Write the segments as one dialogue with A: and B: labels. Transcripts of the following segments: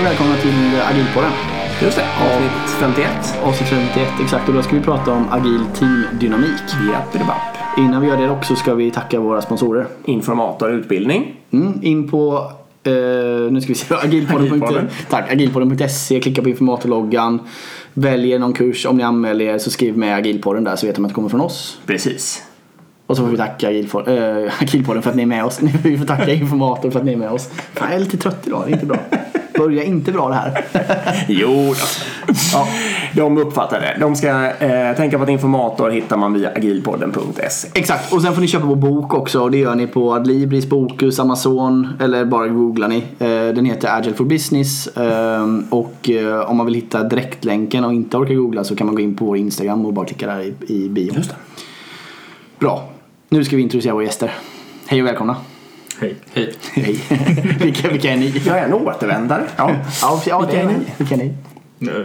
A: Och välkomna till Agilpodden.
B: Just det, avsnitt 51.
A: Avsnitt 51 exakt och då ska vi prata om agil teamdynamik.
B: Jappedibapp.
A: Innan vi gör det också ska vi tacka våra sponsorer.
B: Informator utbildning.
A: Mm, in på eh, nu ska vi se, agilpodden.
B: Agilpodden.
A: Tack, agilpodden.se, klicka på informatorloggan. Väljer någon kurs, om ni anmäler er så skriv med agilpodden där så vet de att det kommer från oss.
B: Precis.
A: Och så får vi tacka agilpodden, äh, agilpodden för att ni är med oss. Vi får tacka informator för att ni är med oss. Fan, jag är lite trött idag, det är inte bra. Börjar inte bra det här.
B: Jo. Ja, de uppfattar det. De ska eh, tänka på att informator hittar man via agilpodden.se.
A: Exakt, och sen får ni köpa vår bok också. Det gör ni på Adlibris, Bokus, Amazon eller bara googlar ni. Eh, Den heter Agile for Business. eh, Och eh, om man vill hitta direktlänken och inte orkar googla så kan man gå in på vår Instagram och bara klicka där i, i
B: det.
A: Bra, nu ska vi introducera våra gäster. Hej och välkomna.
C: Hej.
A: Hej. Hej. vilka, vilka är ni?
B: Jag är en återvändare. Ja.
A: Ja, ja,
B: Vilka är ni?
A: Vilka är ni?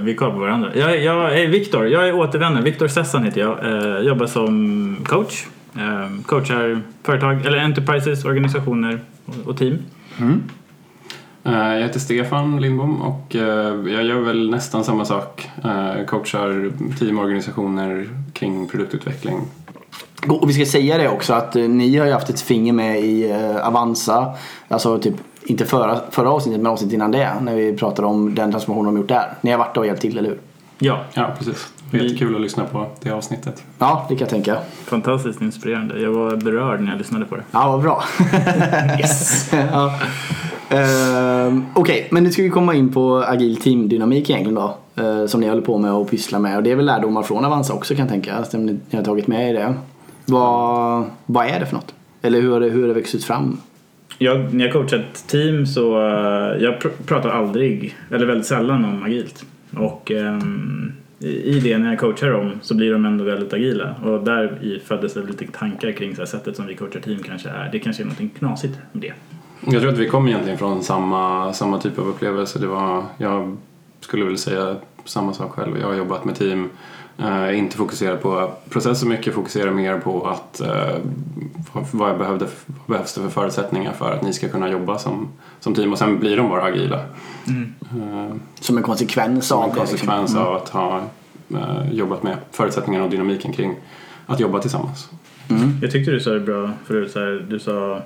C: Vi kollar på varandra. Jag, jag är Viktor. Jag är återvändare. Viktor Sessan heter jag. Eh, jobbar som coach. Eh, coachar företag, eller enterprises, organisationer och, och team.
D: Eh, Jag heter Stefan Lindbom och eh, jag gör väl nästan samma sak. Eh, Coachar teamorganisationer kring produktutveckling.
A: Och vi ska säga det också att eh, ni har ju haft ett finger med i eh, Avanza. Alltså typ, inte förra, förra avsnittet men avsnittet innan det. När vi pratade om den transformationen de gjort där. Ni har varit där och hjälpt till, eller hur?
C: Ja,
D: Ja, precis. Det är jättekul att lyssna på det avsnittet.
A: Ja, det kan jag tänka.
C: fantastiskt inspirerande. Jag var berörd när jag lyssnade på det.
A: Ja, vad bra. yes. ja. Ehm, Okej, men nu ska vi komma in på agil teamdynamik egentligen då. Eh, som ni håller på med och pysslar med. Och det är väl lärdomar från Avanza också kan jag tänka. Som ni har tagit med i det. Vad, vad är det för något? Eller hur har det, hur har det vuxit fram?
C: Jag, när jag coachar ett team så uh, jag pr- pratar aldrig, eller väldigt sällan om agilt. Och ehm, i i det när jag coachar dem så blir de ändå väldigt agila. Och där i föddes det lite tankar kring så här, sättet som vi coachar team kanske är. Det kanske är något knasigt med det.
D: Jag tror att vi kom egentligen från samma, samma typ av upplevelse. Det var, jag skulle väl säga samma sak själv. Jag har jobbat med team, eh, inte fokuserat på process så mycket, fokuserar mer på att eh, vad- jag behövde, vad behövs det för förutsättningar för att ni ska kunna jobba som, som team och sen blir de bara agila. Eh,
A: Som en konsekvens
D: som
A: av
D: en
A: det. liksom.
D: konsekvens av att ha eh, jobbat med förutsättningarna och dynamiken kring att jobba tillsammans.
C: Jag tyckte du sa det bra förut. Så här, du sa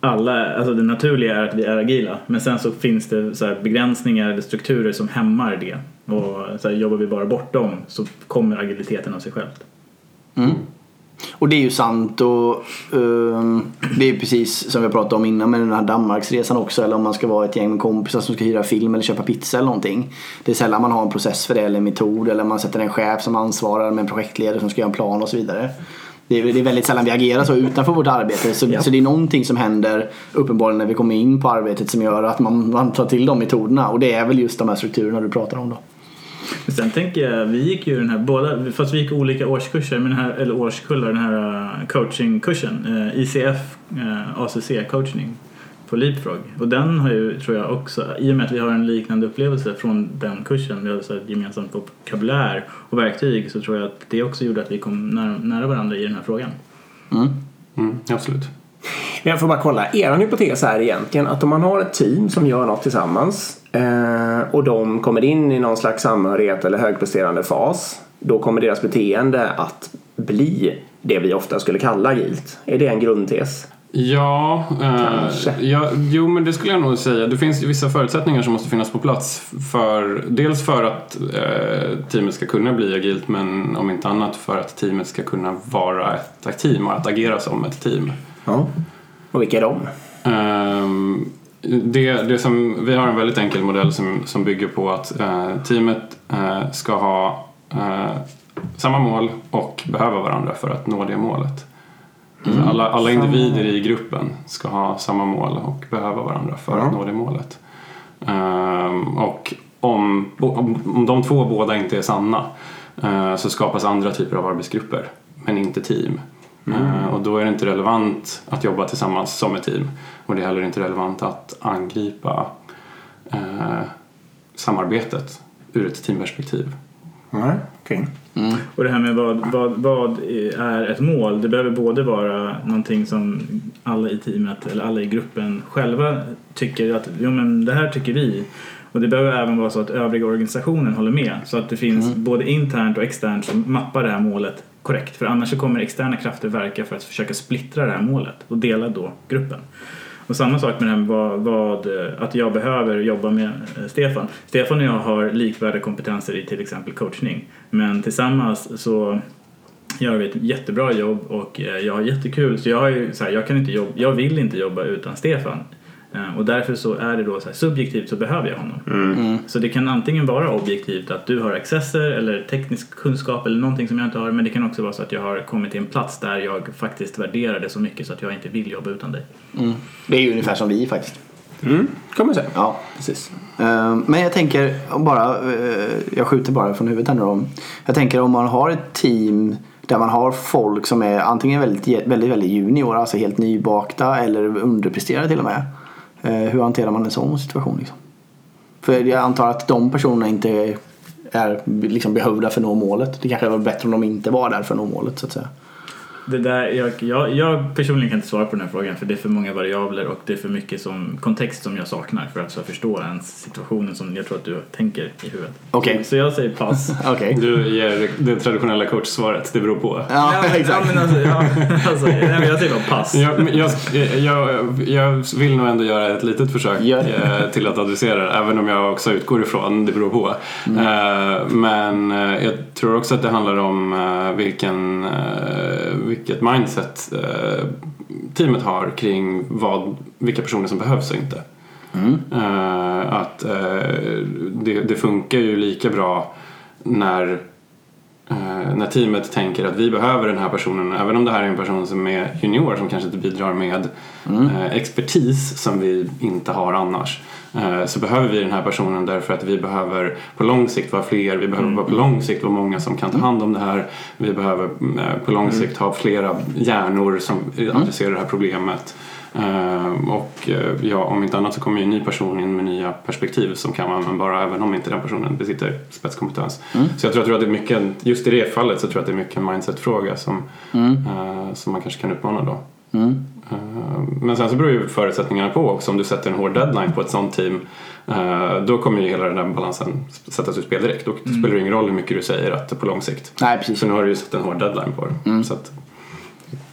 C: alla, alltså det naturliga är att vi är agila. Men sen så finns det så här begränsningar eller strukturer som hämmar det. Och så här, jobbar vi bara bort dem så kommer agiliteten av sig självt.
A: Mm. Och det är ju sant och um, det är precis som vi har pratat om innan med den här Danmarksresan också eller om man ska vara ett gäng med kompisar som ska hyra film eller köpa pizza eller någonting. Det är sällan man har en process för det eller en metod eller man sätter en chef som ansvarar med en projektledare som ska göra en plan och så vidare. Det är, det är väldigt sällan vi agerar så utanför vårt arbete så,
C: Ja.
A: så det är någonting som händer uppenbarligen när vi kommer in på arbetet som gör att man, man tar till de metoderna och det är väl just de här strukturerna du pratar om då.
C: Men sen tänker jag, vi gick ju den här båda, fast vi gick olika årskurser, men den här, eller årskullar, den här uh, coachingkursen, uh, ICF, uh, ACC coaching på Leapfrog. Och den har ju, tror jag också, i och med att vi har en liknande upplevelse från den kursen, vi hade så här ett gemensamt vokabulär och verktyg, så tror jag att det också gjorde att vi kom nära, nära varandra i den här frågan.
A: Mm.
D: Mm, absolut.
B: Men jag får bara kolla. Er hypotes är egentligen att om man har ett team som gör något tillsammans eh, och de kommer in i någon slags samhörighet eller högpresterande fas. Då kommer deras beteende att bli det vi ofta skulle kalla agilt. Är det en grundtes?
D: Ja, eh, ja, jo men det skulle jag nog säga. Det finns vissa förutsättningar som måste finnas på plats. För, dels för att eh, teamet ska kunna bli agilt men om inte annat för att teamet ska kunna vara ett team och att agera som ett team.
B: Ja. Och vilka är de?
D: Ehm, det, det som, vi har en väldigt enkel modell som, som bygger på att eh, teamet eh, ska ha eh, samma mål och behöva varandra för att nå det målet. Alltså alla, alla individer i gruppen ska ha samma mål och behöva varandra för att nå det målet. Ehm, och om, om, om de två båda inte är sanna eh, så skapas andra typer av arbetsgrupper men inte team. Eh, och då är det inte relevant att jobba tillsammans som ett team och det är heller inte relevant att angripa eh, samarbetet ur ett teamperspektiv.
B: Nej, okej.
C: Och det här med vad, vad, vad är ett mål? Det behöver både vara någonting som alla i teamet eller alla i gruppen själva tycker att jo men det här tycker vi. Och det behöver även vara så att övriga organisationen håller med. Så att det finns både internt och externt som mappar det här målet korrekt. För annars så kommer externa krafter verka för att försöka splittra det här målet och dela då gruppen. Och samma sak med det här med vad, vad, eh, att jag behöver jobba med eh, Stefan. Stefan och jag har likvärdiga kompetenser i till exempel coachning. Men tillsammans så gör vi ett jättebra jobb och eh, jag har jättekul. Så jag, har ju, så här, jag, kan inte jobba, jag vill inte jobba utan Stefan. Eh, Och därför så är det då så här, subjektivt så behöver jag honom. Så det kan antingen vara objektivt att du har accesser eller teknisk kunskap eller någonting som jag inte har. Men det kan också vara så att jag har kommit till en plats där jag faktiskt värderar det så mycket så att jag inte vill jobba utan dig.
A: Mm. Det är ju ungefär som vi faktiskt.
B: Mm, kan man säga.
A: Ja.
B: Precis.
A: Eh, Men jag tänker bara, eh, jag skjuter bara från huvudet här nu då. Jag tänker om man har ett team där man har folk som är antingen väldigt, väldigt, väldigt junior, alltså helt nybakta eller underpresterade till och med. Eh, hur hanterar man en sån situation liksom? För jag antar att de personerna inte är liksom behövda för att nå målet. Det kanske var bättre om de inte var där för att nå målet så att säga.
C: Det där, jag, jag, jag personligen kan inte svara på den här frågan för det är för många variabler och det är för mycket som, kontext som jag saknar för att så förstå ens situationen som jag tror att du tänker i huvudet.
A: Okej.
C: Så jag säger pass.
A: Okej.
D: Du ger det traditionella coachsvaret, det beror på.
A: Ja,
C: Ja,
A: exakt.
C: Ja, men alltså, ja, alltså, nej, jag säger bara pass.
D: Jag, jag, jag, jag vill nog ändå göra ett litet försök eh, till att adressera det, även om jag också utgår ifrån det beror på. Eh, Men eh, jag tror också att det handlar om eh, vilken, eh, vilket mindset eh, teamet har kring vad, vilka personer som behövs och inte. Eh, Att eh, det, det funkar ju lika bra när Eh, när teamet tänker att vi behöver den här personen, även om det här är en person som är junior som kanske inte bidrar med eh, expertis som vi inte har annars. Eh, så behöver vi den här personen därför att vi behöver på lång sikt vara fler, vi behöver på lång sikt vara många som kan ta hand om det här. Vi behöver eh, på lång sikt ha flera hjärnor som adresserar det här problemet. Eh, och eh, ja, om inte annat så kommer ju en ny person in med nya perspektiv som kan vara användbara även om inte den personen besitter spetskompetens. Så jag tror, jag tror att det är mycket, just i det fallet så tror jag att det är mycket en mindset-fråga som, eh, som man kanske kan utmana då. Eh, men sen så beror ju förutsättningarna på också. Om du sätter en hård deadline på ett sånt team då kommer ju hela den där balansen sättas ur spel direkt. Då spelar det ingen roll hur mycket du säger att på lång sikt.
A: Nej, precis.
D: Så nu har du ju satt en hård deadline på det. Så, att,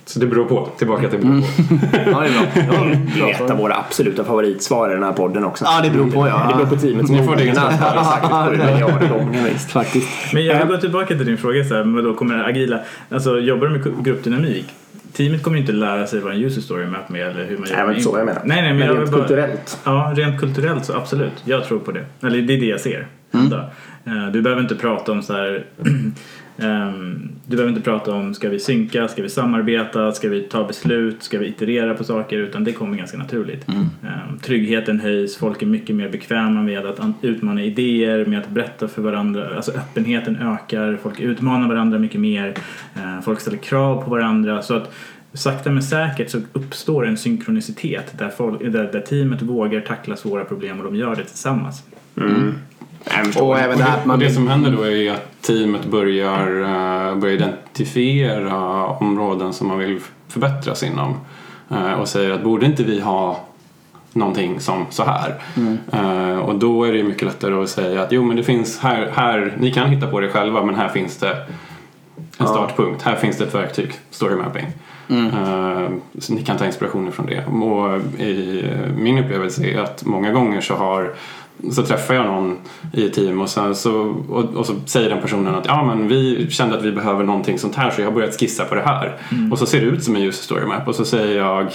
D: så det beror på. Tillbaka till beror på.
A: Ja, det är bra.
B: Det är ett av våra absoluta favoritsvar i den här podden också.
A: Ja, det beror på, ja.
B: Det beror på teamets
D: Ni får det
B: mognad,
D: ganska.
A: Faktiskt.
C: Men jag vill gå tillbaka till din fråga, så här, men då kommer agila, alltså jobbar du med gruppdynamik? Teamet kommer ju inte lära sig vad en user story map med eller hur man
B: Nej, men så jag menar.
C: Nej, nej, men,
B: Men
C: jag
B: rent
C: bara,
B: kulturellt.
C: Ja, rent kulturellt så absolut. Jag tror på det. Eller det är det jag ser. hända. Eh, Du behöver inte prata om så här ehm, Du behöver inte prata om ska vi synka, ska vi samarbeta, ska vi ta beslut, ska vi iterera på saker utan det kommer ganska naturligt. Ehm, Tryggheten höjs, folk är mycket mer bekväma med att an- utmana idéer, med att berätta för varandra. Alltså öppenheten ökar, folk utmanar varandra mycket mer, eh, folk ställer krav på varandra. Så att sakta men säkert så uppstår en synkronicitet där, folk, där, där teamet vågar tackla svåra problem och de gör det tillsammans.
B: Nej,
A: Och även det här
D: Och det som händer då är att teamet börjar, eh, börjar identifiera områden som man vill förbättras inom. Eh, Och säger att borde inte vi ha någonting som så här? Eh, Och då är det mycket lättare att säga att jo men det finns här, här ni kan hitta på det själva men här finns det en startpunkt. Här finns det ett verktyg, story mapping. Eh, så ni kan ta inspiration från det. Och i min upplevelse är att många gånger så har så träffar jag någon i ett team och, sen så, och, och så säger den personen att ja, men vi kände att vi behöver någonting sånt här så jag har börjat skissa på det här. Och så ser det ut som en user story map och så säger jag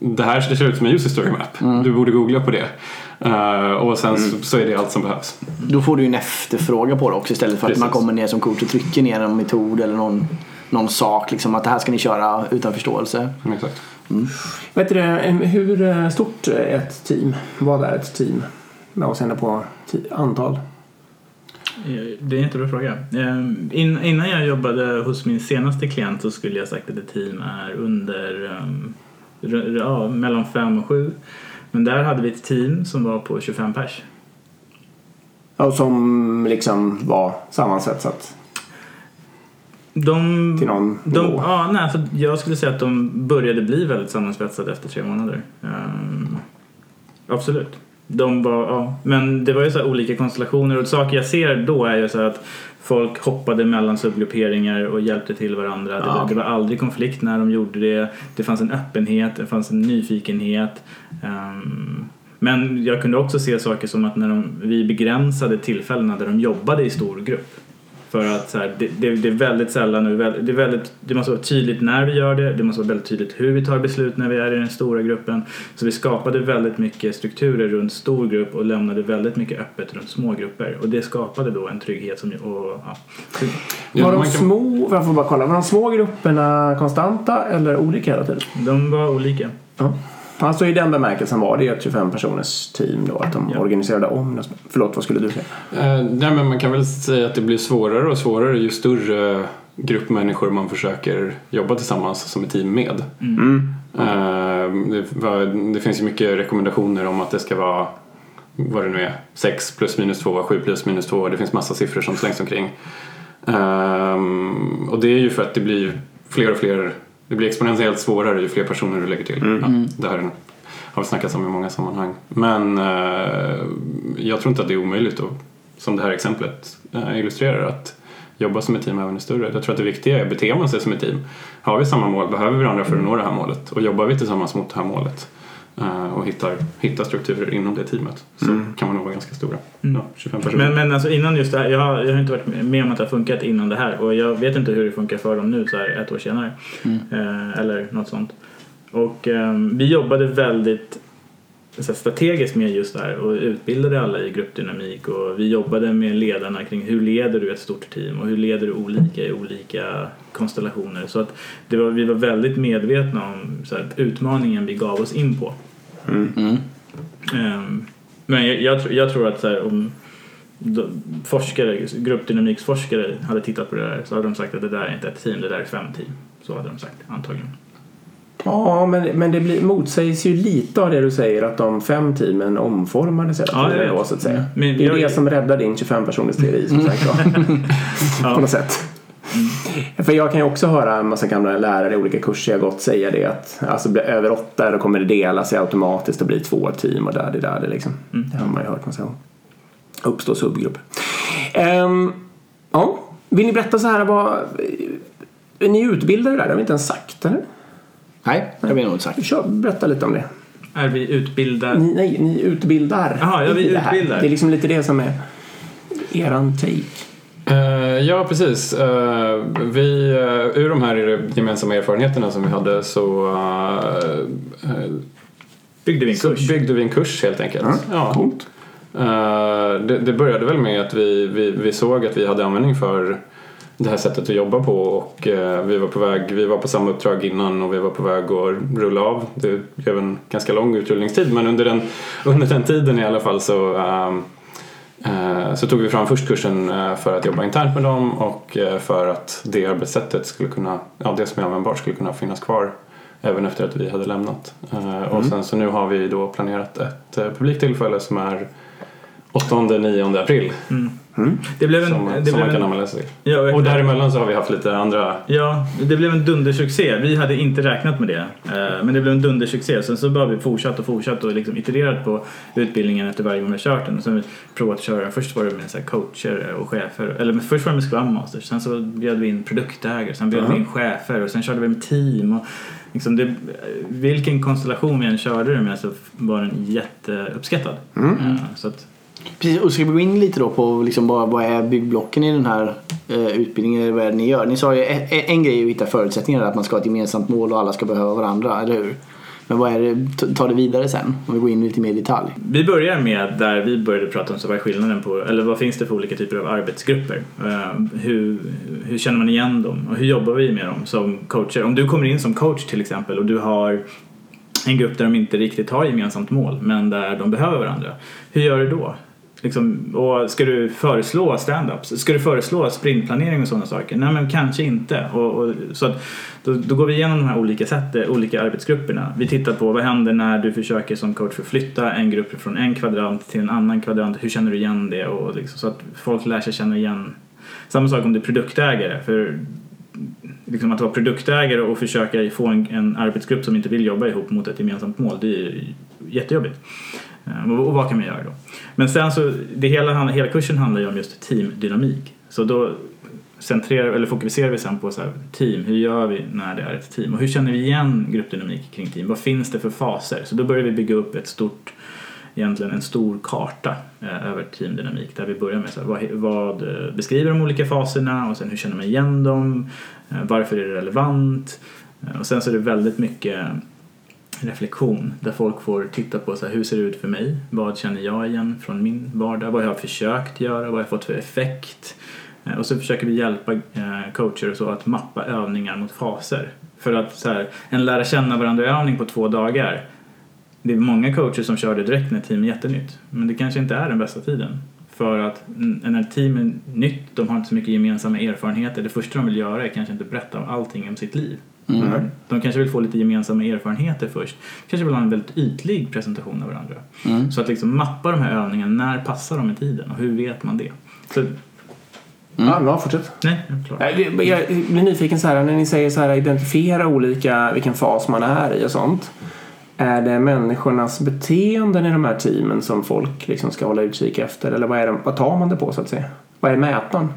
D: det här det ser ut som en user story map. Du borde googla på det. Eh, och sen så, så är det allt som behövs.
A: Då får du ju en efterfråga på det också istället för att
D: Precis.
A: man kommer ner som coach och trycker ner en metod eller någon, någon sak. Liksom, att det här ska ni köra utan förståelse.
D: Exakt.
B: Vet du, det, hur eh, stort är ett team? Vad är ett team? Med avseende på antal.
C: Eh, Det är en jättebra fråga. Eh, In, innan jag jobbade hos min senaste klient så skulle jag sagt att ett team är under um, r- ja, mellan fem och sju. Men där hade vi ett team som var på 25 pers.
B: Och som liksom var sammansvetsat
C: De,
B: till någon
C: de,
B: nivå.
C: ja, nej, alltså, jag skulle säga att de började bli väldigt sammansvetsade efter tre månader. Ehm, absolut. De var, ja. Men det var ju så olika konstellationer och saker jag ser då är ju så att folk hoppade mellan subgrupperingar och hjälpte till varandra. Det,
B: Ja,
C: var,
B: okej.
C: det var aldrig konflikt när de gjorde det. Det fanns en öppenhet, det fanns en nyfikenhet. Ehm, men jag kunde också se saker som att när de, vi begränsade tillfällena där de jobbade i stor grupp. För att så här, det, det, det är väldigt sällan, och det, är väldigt, det måste vara tydligt när vi gör det, det måste vara väldigt tydligt hur vi tar beslut när vi är i den stora gruppen. Så vi skapade väldigt mycket strukturer runt stor grupp och lämnade väldigt mycket öppet runt små grupper. Och det skapade då en trygghet som, och, ja.
B: Var de små, jag får bara kolla, var de små grupperna konstanta eller olika hela tiden?
C: De var olika.
B: Ja. Alltså i den bemärkelsen var det ett 25 personers team då, att de
C: Ja.
B: organiserade om. Förlåt, vad skulle du säga?
D: Eh, nej, men man kan väl säga att det blir svårare och svårare ju större grupp människor man försöker jobba tillsammans som ett team med. Eh, det, var, det finns ju mycket rekommendationer om att det ska vara vad det nu är, 6 plus minus 2, 7 plus minus 2. Det finns massa siffror som slängs omkring. Ehm, och det är ju för att det blir fler och fler, det blir exponentiellt svårare ju fler personer du lägger till. Ja, det här är, har vi snackat om i många sammanhang. Men eh, jag tror inte att det är omöjligt att, som det här exemplet eh, illustrerar, att jobba som ett team även är större. Jag tror att det viktiga är, beter man sig som ett team? Har vi samma mål? Behöver vi varandra för att nå det här målet? Och jobbar vi tillsammans mot det här målet? Eh, och hittar, hittar strukturer inom det teamet så kan man nog vara ganska stora. Ja, 25 personer.
C: Men, men alltså innan just det här, jag har, jag har inte varit med om att det har funkat innan det här och jag vet inte hur det funkar för dem nu så här ett år senare. Eh, eller något sånt. Och ehm, vi jobbade väldigt så strategiskt med just det här och utbildade alla i gruppdynamik och vi jobbade med ledarna kring hur leder du ett stort team och hur leder du olika i olika konstellationer. Så att det var, vi var väldigt medvetna om så här, utmaningen vi gav oss in på.
A: Mm.
C: Ehm, men jag, jag, tror- jag tror att så här, om forskare, gruppdynamiksforskare hade tittat på det där så hade de sagt att det där är inte ett team, det där är fem team. Så hade de sagt antagligen.
B: Ja, men, men det blir, motsägs ju lite av det du säger att de fem teamen omformades hela
C: Ja, jag
B: tiden
C: vet.
B: då, så att säga.
C: Men
B: det är
C: jag-
B: det som räddar din 25 personers teori som sagt då.
C: Ja.
B: på något sätt. För jag kan ju också höra en massa gamla lärare i olika kurser jag gått säga det att alltså blir över åtta då kommer det dela sig automatiskt och bli två team och där det där det liksom. Det har man ju hört massa gånger. Uppstå subgrupp. Ehm, ja, vill ni berätta så här vad ni utbildade där? Det har vi inte ens sagt eller?
A: Nej, det vi nog inte sagt.
B: Kör, berätta lite om det.
C: Är vi utbildade?
B: Ni, nej, ni utbildar.
C: Jaha, ja, vi
B: det här.
C: utbildar.
B: Det är liksom lite det som är eran take.
D: Eh, ja, precis. Eh, vi, eh, ur de här gemensamma erfarenheterna som vi hade så,
C: Byggde vi en kurs?
D: byggde vi en kurs helt enkelt. Ja.
B: Coolt.
D: Det, det började väl med att vi, vi, vi såg att vi hade användning för det här sättet att jobba på och eh, vi var på väg, vi var på samma uppdrag innan och vi var på väg att rulla av. Det blev en ganska lång utrullningstid men under den, under den tiden i alla fall så ehm, eh, så tog vi fram först kursen eh, för att jobba internt med dem och eh, för att det arbetssättet skulle kunna, ja det som är användbart skulle kunna finnas kvar även efter att vi hade lämnat. Eh, Och sen så nu har vi då planerat ett publiktillfälle som är 8-9 april
C: Det blev en,
D: som,
C: det
D: som
C: blev
D: man kan
C: en,
D: anmäla sig
C: ja,
D: Och däremellan så har vi haft lite andra
C: Ja, det blev en dundersuccé. Vi hade inte räknat med det. Eh, Men det blev en dundersuccé. Sen så har vi fortsatt och fortsatt och liksom itererat på utbildningen efter varje gång vi har kört den. Och sen provat att köra. Först var det med så coacher och chefer. Eller först var det med Scrum Masters. Sen så bjöd vi in produktägare. Sen bjöd vi in chefer. Och sen körde vi med team. Och liksom det, vilken konstellation vi än körde det med så var den jätteuppskattad. Eh, Så att,
A: Precis, och ska vi gå in lite då på liksom vad, vad är byggblocken i den här eh, utbildningen? Eller vad är det ni gör? Ni sa ju en, en grej är att hitta förutsättningar att man ska ha ett gemensamt mål och alla ska behöva varandra, eller hur? Men vad är det, ta- det vidare sen om vi går in lite mer i detalj.
C: Vi börjar med där vi började prata om så vad är skillnaden på, eller vad finns det för olika typer av arbetsgrupper? Uh, hur, hur känner man igen dem och hur jobbar vi med dem som coacher? Om du kommer in som coach till exempel och du har en grupp där de inte riktigt har gemensamt mål men där de behöver varandra. Hur gör du då? Liksom, och ska du föreslå stand-ups? Ska du föreslå sprintplanering och sådana saker? Nej men kanske inte. Och, och, så att, då, då går vi igenom de här olika, sätten, eh, olika arbetsgrupperna. Vi tittar på vad händer när du försöker som coach förflytta en grupp från en kvadrant till en annan kvadrant. Hur känner du igen det? Och liksom, så att folk lär sig känna igen. Samma sak om du är produktägare. För liksom att vara produktägare och försöka få en, en arbetsgrupp som inte vill jobba ihop mot ett gemensamt mål, det är jättejobbigt. Eh, och, och vad kan man göra då? Men sen så, det hela, hela kursen handlar ju om just teamdynamik. Så då centrerar, eller fokuserar vi sen på så här, team, hur gör vi när det är ett team? Och hur känner vi igen gruppdynamik kring team? Vad finns det för faser? Så då börjar vi bygga upp ett stort egentligen en stor karta eh, över teamdynamik där vi börjar med så här, vad, vad eh, beskriver de olika faserna och sen hur känner man igen dem, eh, varför är det relevant Eh, och sen så är det väldigt mycket reflektion där folk får titta på så här, hur ser det ut för mig, vad känner jag igen från min vardag, vad har jag försökt göra, vad har jag fått för effekt eh, och så försöker vi hjälpa eh, coacher och så att mappa övningar mot faser. För att så här, en lära känna varandra-övning på två dagar det är många coacher som kör det direkt när team är jättenytt. Men det kanske inte är den bästa tiden. För att när ett team är nytt, de har inte så mycket gemensamma erfarenheter. Det första de vill göra är kanske inte berätta om allting om sitt liv.
A: Mm.
C: De kanske vill få lite gemensamma erfarenheter först. Kanske vill ha en väldigt ytlig presentation av varandra.
A: Mm.
C: Så att liksom mappa de här övningarna, när passar de i tiden och hur vet man det? Så,
B: Ja, bra, fortsätt.
C: nej, jag är klar.
B: Nej, det- Jag blir nyfiken så här, när ni säger så här, identifiera olika, vilken fas man är i och sånt. Är det människornas beteenden i de här teamen som folk liksom ska hålla utkik efter? Eller vad, är det, vad tar man det på så att säga? Vad är mätaren?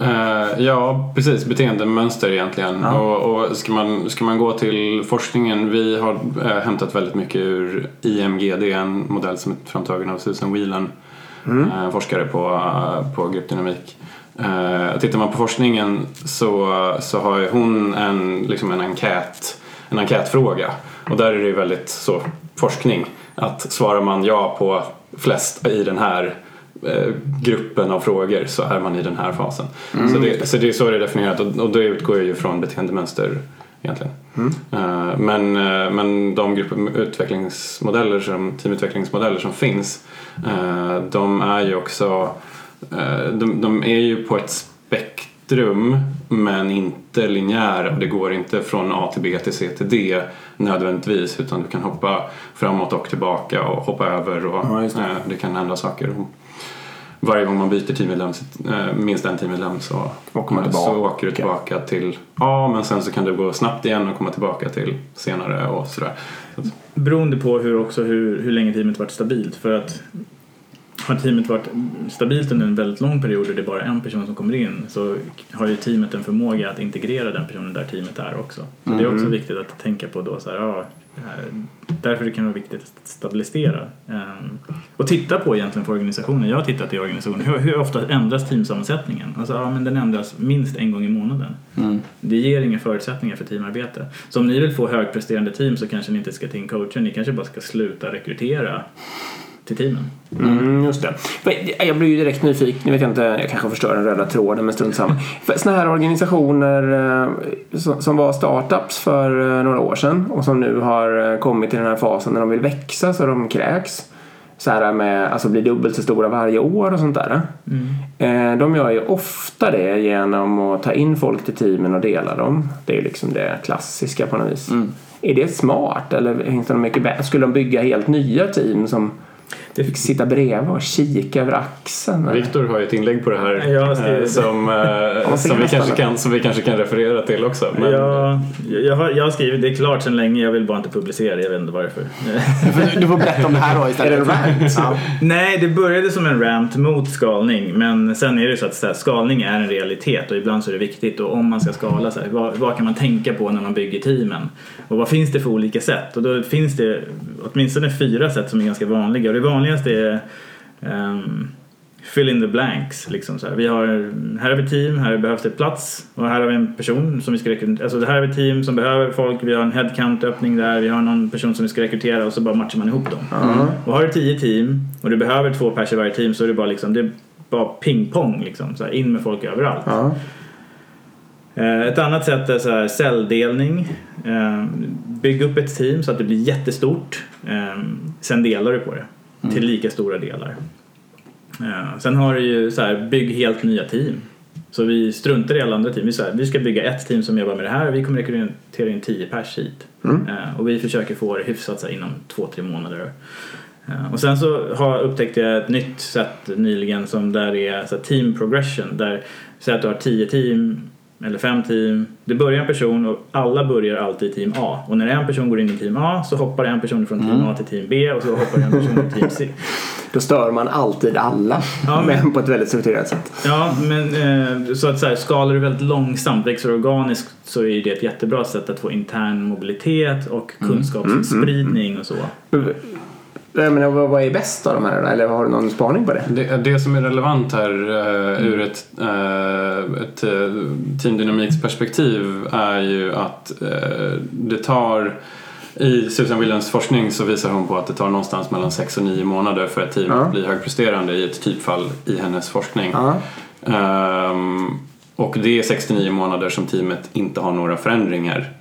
D: Eh, ja, precis. Beteendemönster egentligen.
B: Ja.
D: Och, och ska, man, ska man gå till forskningen, vi har eh, hämtat väldigt mycket ur IMGD, en modell som är framtagen av Susan Whelan, eh, forskare på, på gruppdynamik. Eh, tittar man på forskningen så, så har hon en, liksom en, enkät, en enkätfråga och där är det ju väldigt så forskning att svarar man ja på flest i den här gruppen av frågor så är man i den här fasen. Så, det, så det är så det är definierat och, och det utgår ju från beteendemönster egentligen. Eh, men, eh, men de grupputvecklingsmodeller som, teamutvecklingsmodeller som finns eh, de är ju också eh, de, de är ju på ett spektrum men inte linjära och det går inte från A till B till C till D nödvändigtvis utan du kan hoppa framåt och tillbaka och hoppa över och
B: Ja, det.
D: eh, det kan hända saker. Varje gång man byter teammedlem, eh, minst en teammedlem så,
B: Åker man tillbaka.
D: så åker du tillbaka till A men sen så kan du gå snabbt igen och komma tillbaka till senare och sådär.
C: Beroende på hur, också hur, hur länge teamet varit stabilt. För att har teamet varit stabilt under en väldigt lång period och det är bara en person som kommer in så har ju teamet en förmåga att integrera den personen där teamet är också. Så det är också viktigt att tänka på då så här, ja, därför det kan vara viktigt att stabilisera. Ehm, Och titta på egentligen för organisationen. Jag har tittat i organisationen. Hur, hur ofta ändras teamsammansättningen? Alltså, ja, men den ändras minst en gång i månaden.
A: Mm.
C: Det ger inga förutsättningar för teamarbete. Så om ni vill få högpresterande team så kanske ni inte ska ta in coacher. Ni kanske bara ska sluta rekrytera till teamen.
B: Mm, just det. För Jag blir ju direkt nyfiken. Nu vet jag inte, jag kanske förstör den röda tråden men strunt samma. Såna här organisationer eh, som, var startups för eh, några år sedan och som nu har eh, kommit till den här fasen när de vill växa så de kräks. Så här med, alltså bli dubbelt så stora varje år och sånt där. Eh, De gör ju ofta det genom att ta in folk till teamen och dela dem. Det är ju liksom det klassiska på något vis. Är det smart eller finns det mycket bättre? Skulle de bygga helt nya team som
C: Det
B: fick sitta bredvid och kika över axeln?
D: Viktor har ju ett inlägg på det här
C: Jag skrivit
D: eh,
C: det.
D: som, eh,
B: man
D: som, vi kanske kan, som vi kanske kan referera till också. Men,
C: Jag, jag, har, jag har skrivit det är klart sedan länge, jag vill bara inte publicera det, jag vet inte varför.
A: Du får berätta om det här då istället.
B: Är det en rant?
A: Ja.
C: Nej, det började som en rant mot skalning men sen är det så att så här, skalning är en realitet och ibland så är det viktigt och om man ska skala, så här, vad, vad kan man tänka på när man bygger teamen? Och vad finns det för olika sätt? Och då finns det åtminstone fyra sätt som är ganska vanliga och det vanligaste är ehm, fill in the blanks. Liksom så här. Vi har, här har vi team, här behövs det plats och här har vi en person som vi ska rekrytera. Alltså det här har vi ett team som behöver folk, vi har en headcount-öppning där, vi har någon person som vi ska rekrytera och så bara matchar man ihop dem. Och har du tio team och du behöver två pers i varje team så är det bara liksom, det är bara ping-pong liksom. Så här, in med folk överallt. Eh, Ett annat sätt är så här celldelning. Eh, Bygg upp ett team så att det blir jättestort. Eh, Sen delar du på det till lika stora delar. Eh, sen har du ju så här, bygg helt nya team. Så vi struntar i alla andra team. Vi, så här, vi ska bygga ett team som jobbar med det här och vi kommer rekrytera in 10 pers hit. Eh, och vi försöker få det hyfsat så här, inom två, tre månader. Eh, och sen så har, upptäckte jag ett nytt sätt nyligen som där är så här, team progression. Där, säg att du har 10 team eller fem team. Det börjar en person och alla börjar alltid i team A. Och när en person går in i team A så hoppar en person från team A till team B och så hoppar en person till team C.
B: Då stör man alltid alla,
C: Ja, men-
B: men på ett väldigt strukturerat sätt.
C: Ja, men eh, så att så här, skalar du väldigt långsamt, växer organiskt så är det ett jättebra sätt att få intern mobilitet och kunskapsspridning och så.
B: Menar, vad, är bäst av de här? Eller har du någon spaning på det?
D: Det, det som är relevant här uh, ur ett, uh, ett uh, teamdynamiksperspektiv är ju att uh, det tar i Susan Williams forskning så visar hon på att det tar någonstans mellan 6 och 9 månader för ett team att bli högpresterande i ett typfall i hennes forskning. Ehm, och det är 69 månader som teamet inte har några förändringar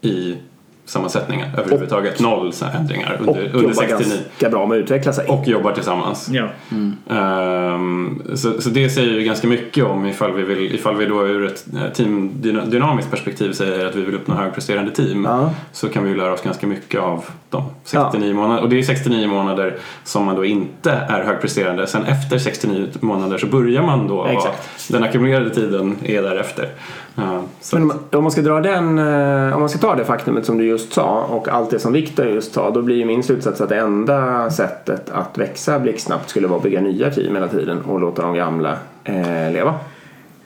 D: i sammansättningen överhuvudtaget. Noll så här ändringar
B: Och
D: under, under
B: jobbar
D: 69.
B: ganska bra med att utveckla sig.
D: Och jobbar tillsammans.
C: Ja,
D: Ehm, så, så det säger ju ganska mycket om ifall vi, vill, ifall vi då ur ett eh, teamdynamiskt perspektiv säger att vi vill uppnå högpresterande team
B: Ja.
D: så kan vi ju lära oss ganska mycket av de 69 månaderna. Och det är 69 månader som man då inte är högpresterande. Sen efter 69 månader så börjar man då ha, den ackumulerade tiden är därefter. Uh, så
B: Men om man ska dra den, eh, om man ska ta det faktumet som du just sa och allt det som Viktor just sa, då blir ju min slutsats att det enda sättet att växa blixtsnabbt skulle vara att bygga nya team hela tiden och låta de gamla eh, leva.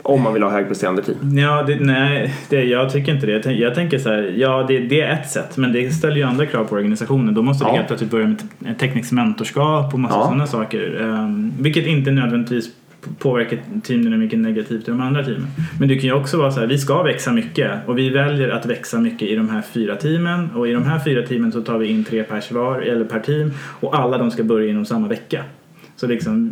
B: Om man vill ha högpresterande team.
C: ja det, nej, det, jag tycker inte det. Jag, tänk, jag tänker så här, ja det, det är ett sätt men det ställer ju andra krav på organisationen. Då måste du
B: Ja.
C: helt plötsligt börja med te- tekniskt mentorskap och massa
B: Ja.
C: sådana saker. Um, vilket inte nödvändigtvis p- påverkar teamdynamiken negativt i de andra teamen. Men det kan ju också vara så här, vi ska växa mycket och vi väljer att växa mycket i de här fyra teamen och i de här fyra teamen så tar vi in tre pers var, eller per team och alla de ska börja inom samma vecka. Så liksom,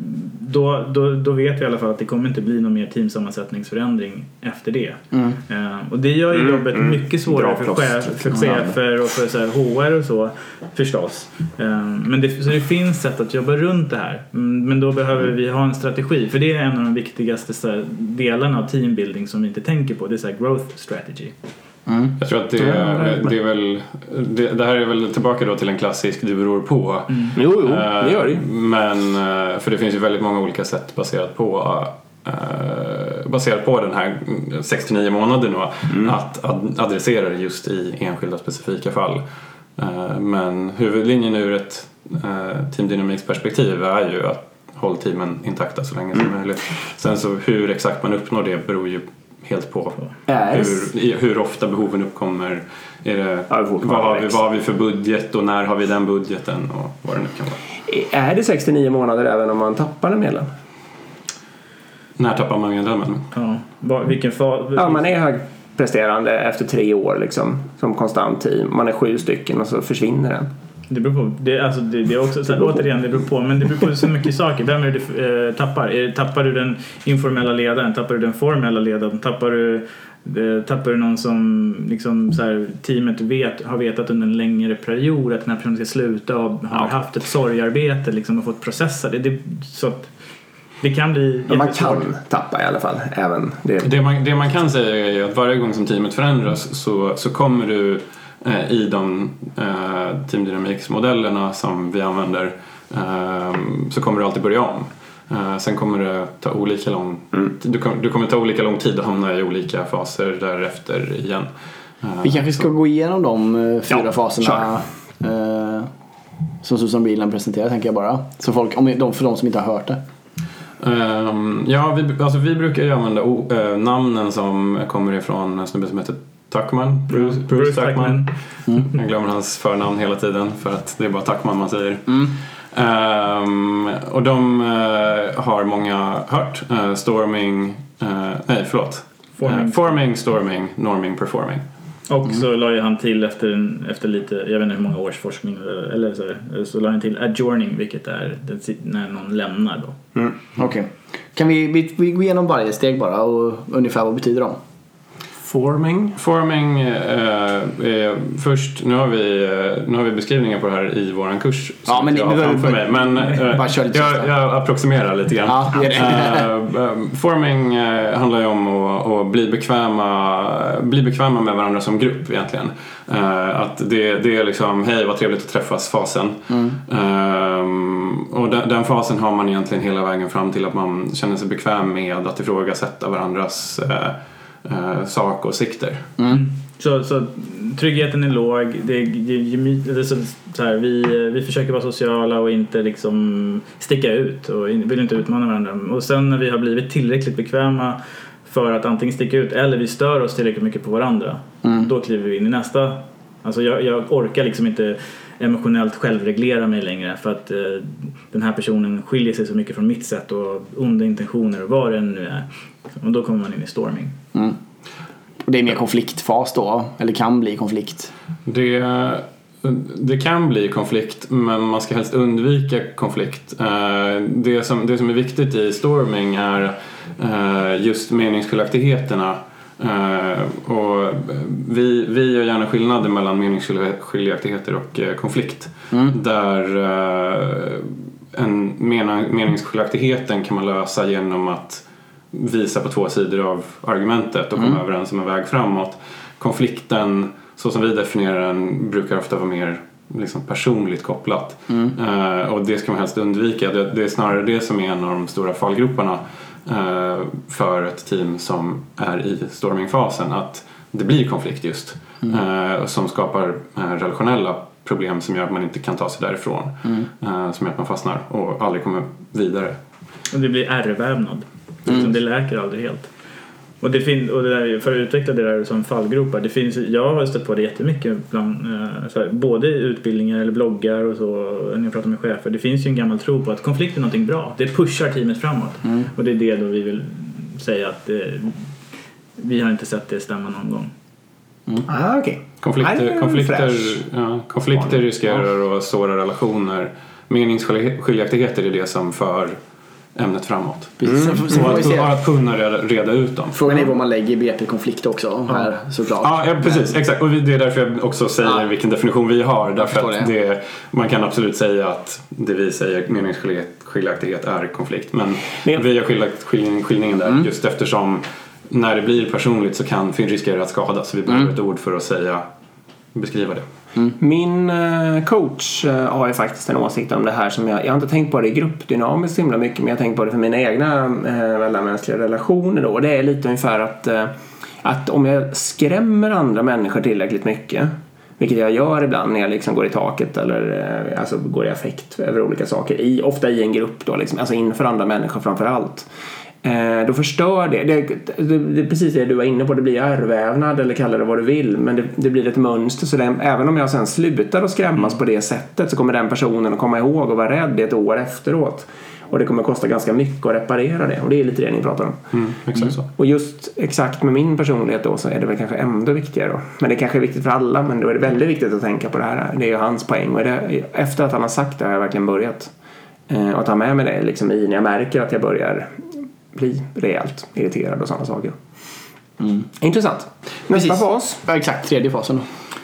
C: då, då, då vet vi i alla fall att det kommer inte bli någon mer teamsammansättningsförändring efter det. Eh, och det gör ju
B: Mm,
C: jobbet
B: mm.
C: mycket svårare för, chef, för
B: liksom.
C: chefer och för så här, HR och så förstås. Eh, men det, så det finns sätt att jobba runt det här. Mm, Men då behöver vi ha en strategi. För det är en av de viktigaste så här, delarna av teambuilding som vi inte tänker på. Det är så här, growth strategy.
D: Jag tror att det,
B: verkligen.
D: det är väl, det, det här är väl tillbaka då till en klassisk du beror på.
B: Jo, jo, det gör det.
D: Eh, Men, eh, för det finns ju väldigt många olika sätt baserat på eh, baserat på den här 69 månader då,
B: Mm.
D: att ad- adressera det just i enskilda specifika fall. Eh, Men huvudlinjen ur ett uh, teamdynamiksperspektiv är ju att håll teamen intakta så länge
B: Mm.
D: som möjligt. Sen så hur exakt man uppnår det beror ju helt på
B: Är
D: hur, hur ofta behoven uppkommer. Är det,
B: Ja,
D: vad, har vi, vad har vi för budget och när har vi den budgeten och vad det nu kan vara.
B: Är det 69 månader även om man tappar en medlem?
D: När tappar man medlemmen?
C: Ja. Vilken fa-
B: Ja, man är högpresterande efter tre år liksom, som konstant team. Man är sju stycken och så försvinner den.
C: Det beror på. Det, alltså, det, det är också,
B: på.
C: återigen, det beror på. Men det beror på så mycket saker. Vem är det du eh, tappar? Är, tappar du den informella ledaren? Tappar du den formella ledaren? Tappar du, eh, tappar du någon som liksom, så här, teamet vet, har vetat under en längre period att den här personen ska sluta och har haft ett sorgarbete liksom, och fått processa det? det så att det kan bli
B: Men man kan tappa i alla fall. Även det.
D: Det man, det man kan säga är ju att varje gång som teamet förändras så, så kommer du i de eh, teamdynamiksmodellerna som vi använder eh, så kommer du alltid börja om. Eh, sen kommer det ta olika lång du, kommer, du kommer ta olika lång tid att hamna i olika faser därefter igen. Eh,
A: Vi kanske ska gå igenom de eh, fyra
B: Ja,
A: faserna eh, som Susan Bilan presenterar tänker jag bara. Så folk, om, de, för de som inte har hört det.
D: Ehm, ja, vi, alltså vi brukar ju använda eh, namnen som kommer ifrån en snubbe som heter Tuckman. Bruce, Bruce,
C: Bruce
D: Tuckman.
C: Tuckman.
D: Jag glömmer hans förnamn hela tiden för att det är bara Tuckman man säger. Ehm, och de eh, har många hört. Eh, storming, eh, nej förlåt.
C: Forming.
D: Forming, storming, norming, performing.
C: Och så la ju han till efter, en- efter lite, jag vet inte hur många års forskning, eller så, så la han till adjourning vilket är den, när någon lämnar då.
A: Okej. Kan vi, vi, vi gå igenom varje steg bara och ungefär vad betyder de?
B: Forming.
D: Forming eh, är först, nu har, vi, eh, nu har vi beskrivningar på det här i våran kurs.
A: Ja,
D: som
A: men
D: jag har framför mig. Men eh,
A: Bara kör lite
D: jag, jag approximerar lite grann.
A: Ja, det det.
D: Eh, eh, forming eh, handlar ju om att, att bli, bekväma, bli bekväma med varandra som grupp egentligen. Eh, att det, det är liksom, hej vad trevligt att träffas-fasen.
A: Mm.
D: Och den, den fasen har man egentligen hela vägen fram till att man känner sig bekväm med att ifrågasätta varandras eh, eh, sakåsikter.
C: Så, så tryggheten är låg. Det, är- det, det så, så här, vi, vi försöker vara sociala och inte liksom sticka ut och in- vill inte utmana varandra. Och sen när vi har blivit tillräckligt bekväma för att antingen sticka ut eller vi stör oss tillräckligt mycket på varandra. Då kliver vi in i nästa. Alltså jag, jag orkar liksom inte emotionellt självreglera mig längre för att eh, den här personen skiljer sig så mycket från mitt sätt och onda intentioner och vad det nu är. Och då kommer man in i storming.
A: Och det är mer konfliktfas då, eller kan bli konflikt.
D: Det, det kan bli konflikt men man ska helst undvika konflikt. Eh, Det som, det som är viktigt i storming är eh, just meningsskiljaktigheterna. Eh, Och vi, vi gör gärna skillnader mellan meningsskiljaktigheter och konflikt. Där eh, en meningsskiljaktigheten kan man lösa genom att visa på två sidor av argumentet och komma överens om en väg framåt. Konflikten, så som vi definierar den, brukar ofta vara mer liksom personligt kopplat. Eh, och det ska man helst undvika. Det, det är snarare det som är en av de stora fallgroparna eh, för ett team som är i stormingfasen. Att det blir konflikt just. Eh, och som skapar eh, relationella problem som gör att man inte kan ta sig därifrån. Eh, som gör att man fastnar och aldrig kommer vidare.
C: Och det blir ärrvävnad. Liksom, Det läker aldrig helt. Och, det fin- och det där, för att utveckla det där som fallgropar. Det finns, jag har stött på det jättemycket bland, eh, så här, både utbildningar eller bloggar och så när jag pratar med chefer. Det finns ju en gammal tro på att konflikt är någonting bra. Det pushar teamet framåt. Och det är det då vi vill säga att eh, vi har inte sett det stämma någon gång.
B: Ah, okej. Nej, det
D: Konflikter, konflikter, ja, konflikter riskerar att såra relationer. Meningsskiljaktigheter är det som för ämnet framåt.
A: Precis. Sen,
D: Och att, kunna reda, reda ut dem.
A: Frågan är vad man lägger i BP konflikt också här såklart.
D: Ja, ja precis. Exakt. Och det är därför jag också säger
A: Ja.
D: vilken definition vi har. Därför att
A: det.
D: det, man kan absolut säga att det vi säger meningsskiljaktighet är konflikt. Men
B: Men-
D: vi har skiljat- skilj- skiljningen där just eftersom när det blir personligt så kan fin riskerar att skada. Så vi behöver ett ord för att säga beskriva det. Mm.
B: Min eh, coach eh, har ju faktiskt en åsikt om det här som jag, jag har inte tänkt på det i gruppdynamiskt så himla mycket men jag har tänkt på det för mina egna eh, mellanmänskliga relationer då. Och det är lite ungefär att, eh, att om jag skrämmer andra människor tillräckligt mycket vilket jag gör ibland när jag liksom går i taket eller alltså går i affekt över olika saker. I, ofta i en grupp då, liksom, alltså inför andra människor framför allt. Eh, då förstör det. Det, det. det är precis det du var inne på. Det blir ärrvävnad eller kalla det vad du vill. Men det, det blir ett mönster. Så det, även om jag sen slutar att skrämmas på det sättet så kommer den personen att komma ihåg och vara rädd ett år efteråt. Och det kommer kosta ganska mycket att reparera det. Och det är lite det ni pratar om.
D: Mm, exakt så.
B: Och just exakt med min personlighet då så är det väl kanske ändå viktigare då. Men det kanske är viktigt för alla men då är det väldigt viktigt att tänka på det här. Det är ju hans poäng och det, efter att han har sagt det har jag verkligen börjat. Eh, och ta med mig det liksom i när jag märker att jag börjar bli rejält irriterad och sådana saker. Intressant. Nästa
A: Precis.
B: fas.
A: Ja, exakt, tredje fasen.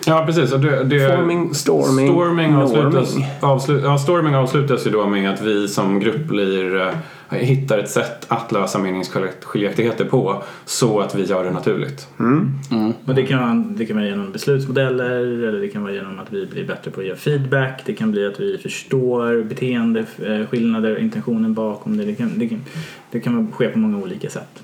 D: Ja, precis. Det, det,
B: Forming, storming,
D: storming, avslutas,
B: norming.
D: avslut, ja, storming avslutas ju då med att vi som grupp blir, eh, hittar ett sätt att lösa meningsskiljaktigheter på så att vi gör det naturligt.
C: Och det kan, vara, det kan vara genom beslutsmodeller eller det kan vara genom att vi blir bättre på att ge feedback. Det kan bli att vi förstår beteendeskillnader, intentionen bakom det. Det kan, det kan, det kan ske på många olika sätt.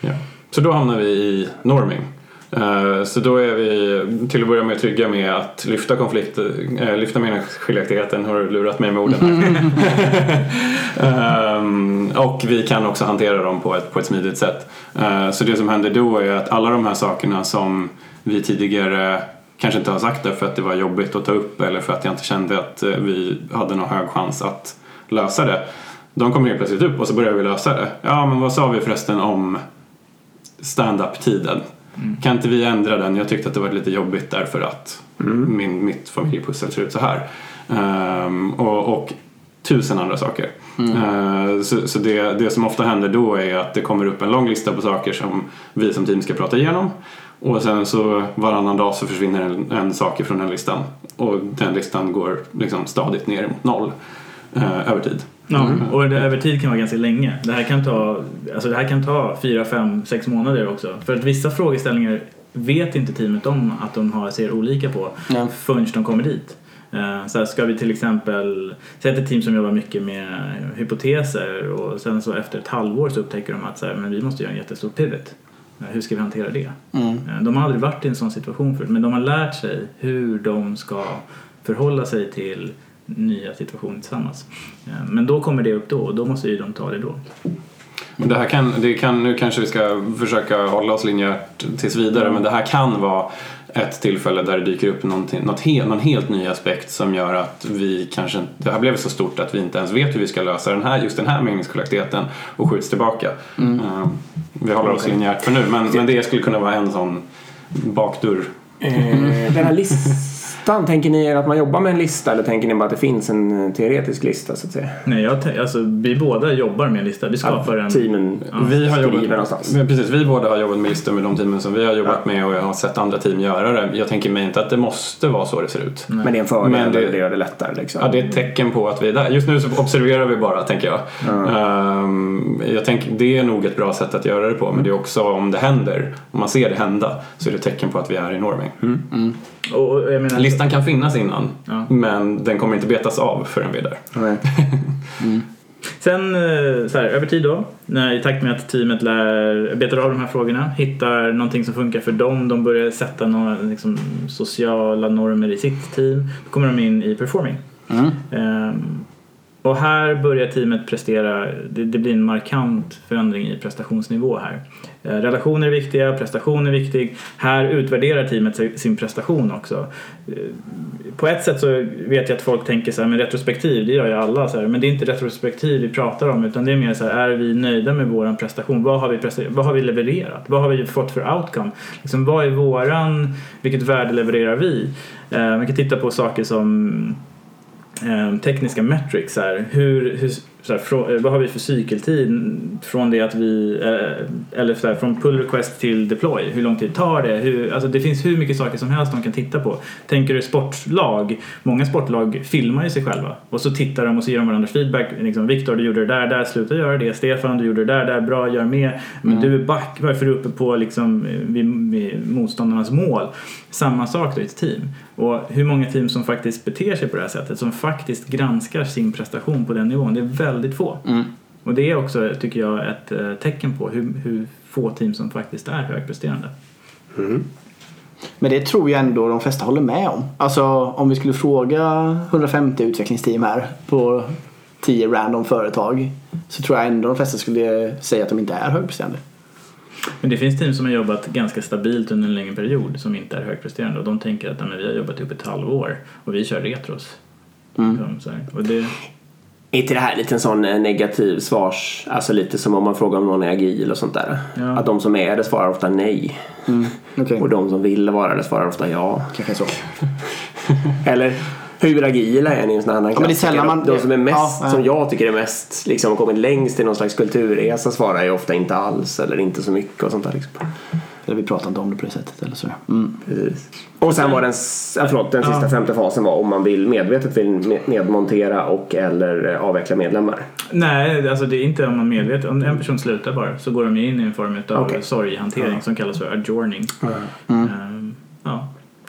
D: Ja. Så då hamnar vi i norming. Eh, Så då är vi till att börja med trygga med att lyfta konflikt, äh, lyfta meningsskiljaktigheten, har du lurat mig med orden här. Ehm, och vi kan också hantera dem på ett, på ett smidigt sätt. Eh, Så det som händer då är att alla de här sakerna som vi tidigare kanske inte har sagt det för att det var jobbigt att ta upp eller för att jag inte kände att vi hade någon hög chans att lösa det. De kommer helt plötsligt upp och så börjar vi lösa det. Ja, men vad sa vi förresten om stand-up-tiden. Kan inte vi ändra den? Jag tyckte att det var lite jobbigt därför att min, mitt familjepussel ser ut så här. Ehm, och, och tusen andra saker. Eh, Så, så det, det som ofta händer då är att det kommer upp en lång lista på saker som vi som team ska prata igenom. Och sen så varannan dag så försvinner en, en sak från den listan. Och den listan går liksom stadigt ner mot noll eh, över tid.
C: Ja, och det, över tid kan vara ganska länge. Det här kan ta, alltså det här kan ta fyra, fem, sex månader också. För att vissa frågeställningar vet inte teamet om att de har, ser olika på
A: Nej.
C: förrän de kommer dit. Eh, Så här, ska vi till exempel, säg ett team som jobbar mycket med hypoteser och sen så efter ett halvår så upptäcker de att så här, men vi måste göra en jättestor pivot. Eh, Hur ska vi hantera det?
A: Mm.
C: Eh, De har aldrig varit i en sån situation förut men de har lärt sig hur de ska förhålla sig till nya situationer tillsammans. Eh, Men då kommer det upp då och då måste ju de ta det då.
D: Men det här kan, det kan, nu kanske vi ska försöka hålla oss linjärt tills vidare men det här kan vara ett tillfälle där det dyker upp något he, någon helt ny aspekt som gör att vi kanske det här blev så stort att vi inte ens vet hur vi ska lösa den här, just den här meningskollektiviteten och skjuts tillbaka. Eh, vi håller oss linjärt för nu men, men det skulle kunna vara en sån bakdörr.
B: Eh, den här listan, tänker ni er att man jobbar med en lista eller tänker ni bara att det finns en eh, teoretisk lista så att säga?
C: Nej, jag, alltså, vi båda jobbar med en lista. Vi skapar en...
B: Teamen
D: Vi har
B: skriver
D: jobbat,
B: någonstans.
D: men precis, vi båda har jobbat med listor med de teamen som vi har jobbat med och jag har sett andra team göra det. Jag tänker mig inte att det måste vara så det ser ut.
B: Men det är en fördel,
D: Men det-
B: det, gör det lättare liksom.
D: Ja, det är ett tecken på att vi är där. Just nu så observerar vi bara, tänker jag. Ehm, jag tänker, det är nog ett bra sätt att göra det på, men det är också om det händer, om man ser det hända, så är det ett tecken på att vi är i Norming.
C: Och, och jag menar,
D: Listan kan finnas innan,
C: Ja.
D: men den kommer inte betas av förrän vi är där.
B: Nej.
C: Sen eh, så här, över tid då, när, i takt med att teamet lär, betar av de här frågorna, hittar någonting som funkar för dem, de börjar sätta några liksom, sociala normer i sitt team, då kommer de in i performing.
A: Mm.
C: Ehm, och här börjar teamet prestera, det, det blir en markant förändring i prestationsnivå här. Eh, relationer är viktiga, prestation är viktig. Här utvärderar teamet sin prestation också. Eh, på ett sätt så vet jag att folk tänker så här, men retrospektiv, det gör ju alla så här, men det är inte retrospektiv vi pratar om utan det är mer så här, är vi nöjda med vår prestation? Vad har vi, prester- vad har vi levererat? Vad har vi fått för outcome? Liksom, vad är våran, vilket värde levererar vi? Eh, man kan titta på saker som eh, tekniska metrics här. Hur, hur, så här, frå, eh, vad har vi för cykeltid från det att vi, eh, eller så här, från pull request till deploy? Hur lång tid tar det? Hur, alltså det finns hur mycket saker som helst de kan titta på. Tänker du sportlag, många sportlag filmar ju sig själva och så tittar de och så ger de varandra feedback. Liksom, Viktor du gjorde det där, där, sluta göra det. Stefan du gjorde det där, där, bra, gör mer. Men du är back, varför är du uppe på liksom, eh, vid, vid motståndarnas mål? Samma sak då i ett team. Och hur många team som faktiskt beter sig på det här sättet, som faktiskt granskar sin prestation på den nivån, det är väldigt få.
A: Mm.
C: Och det är också, tycker jag, ett eh, tecken på hur, hur få team som faktiskt är högpresterande.
A: Men det tror jag ändå de flesta håller med om. Alltså om vi skulle fråga 150 utvecklingsteam här på 10 random företag så tror jag ändå de flesta skulle säga att de inte är högpresterande.
C: Men det finns team som har jobbat ganska stabilt under en längre period som inte är högpresterande och de tänker att "Nej, men vi har jobbat upp ett halvår och vi kör retros.
A: Mm.
C: Så. Och det,
B: Är inte det här lite en sån eh, negativ svars, alltså lite som om man frågar om någon är agil och sånt där?
C: Ja.
B: Att de som är det svarar ofta nej.
A: Mm. Okej,
B: Och de som vill vara det svarar ofta ja.
A: kanske så.
B: Eller hur agila är ni i en sån här
A: men det är
B: klassiker?
A: sällan man-
B: De, som är mest,
A: Ja, ja.
B: som jag tycker är mest, liksom kommit längst i någon slags kulturresa svarar ju ofta inte alls eller inte så mycket och sånt där liksom.
A: Eller vi pratar inte om det på det sättet eller så. Mm.
B: Precis. Och sen var den, ja, förlåt, den sista
C: Ja.
B: femte fasen var om man vill medvetet vill nedmontera och eller eh, avveckla medlemmar.
C: nej, alltså det är inte om man medvetet. Om en person slutar bara så går de ju in i en form av
B: Okej.
C: sorghantering som kallas för adjourning. Ehm, ja.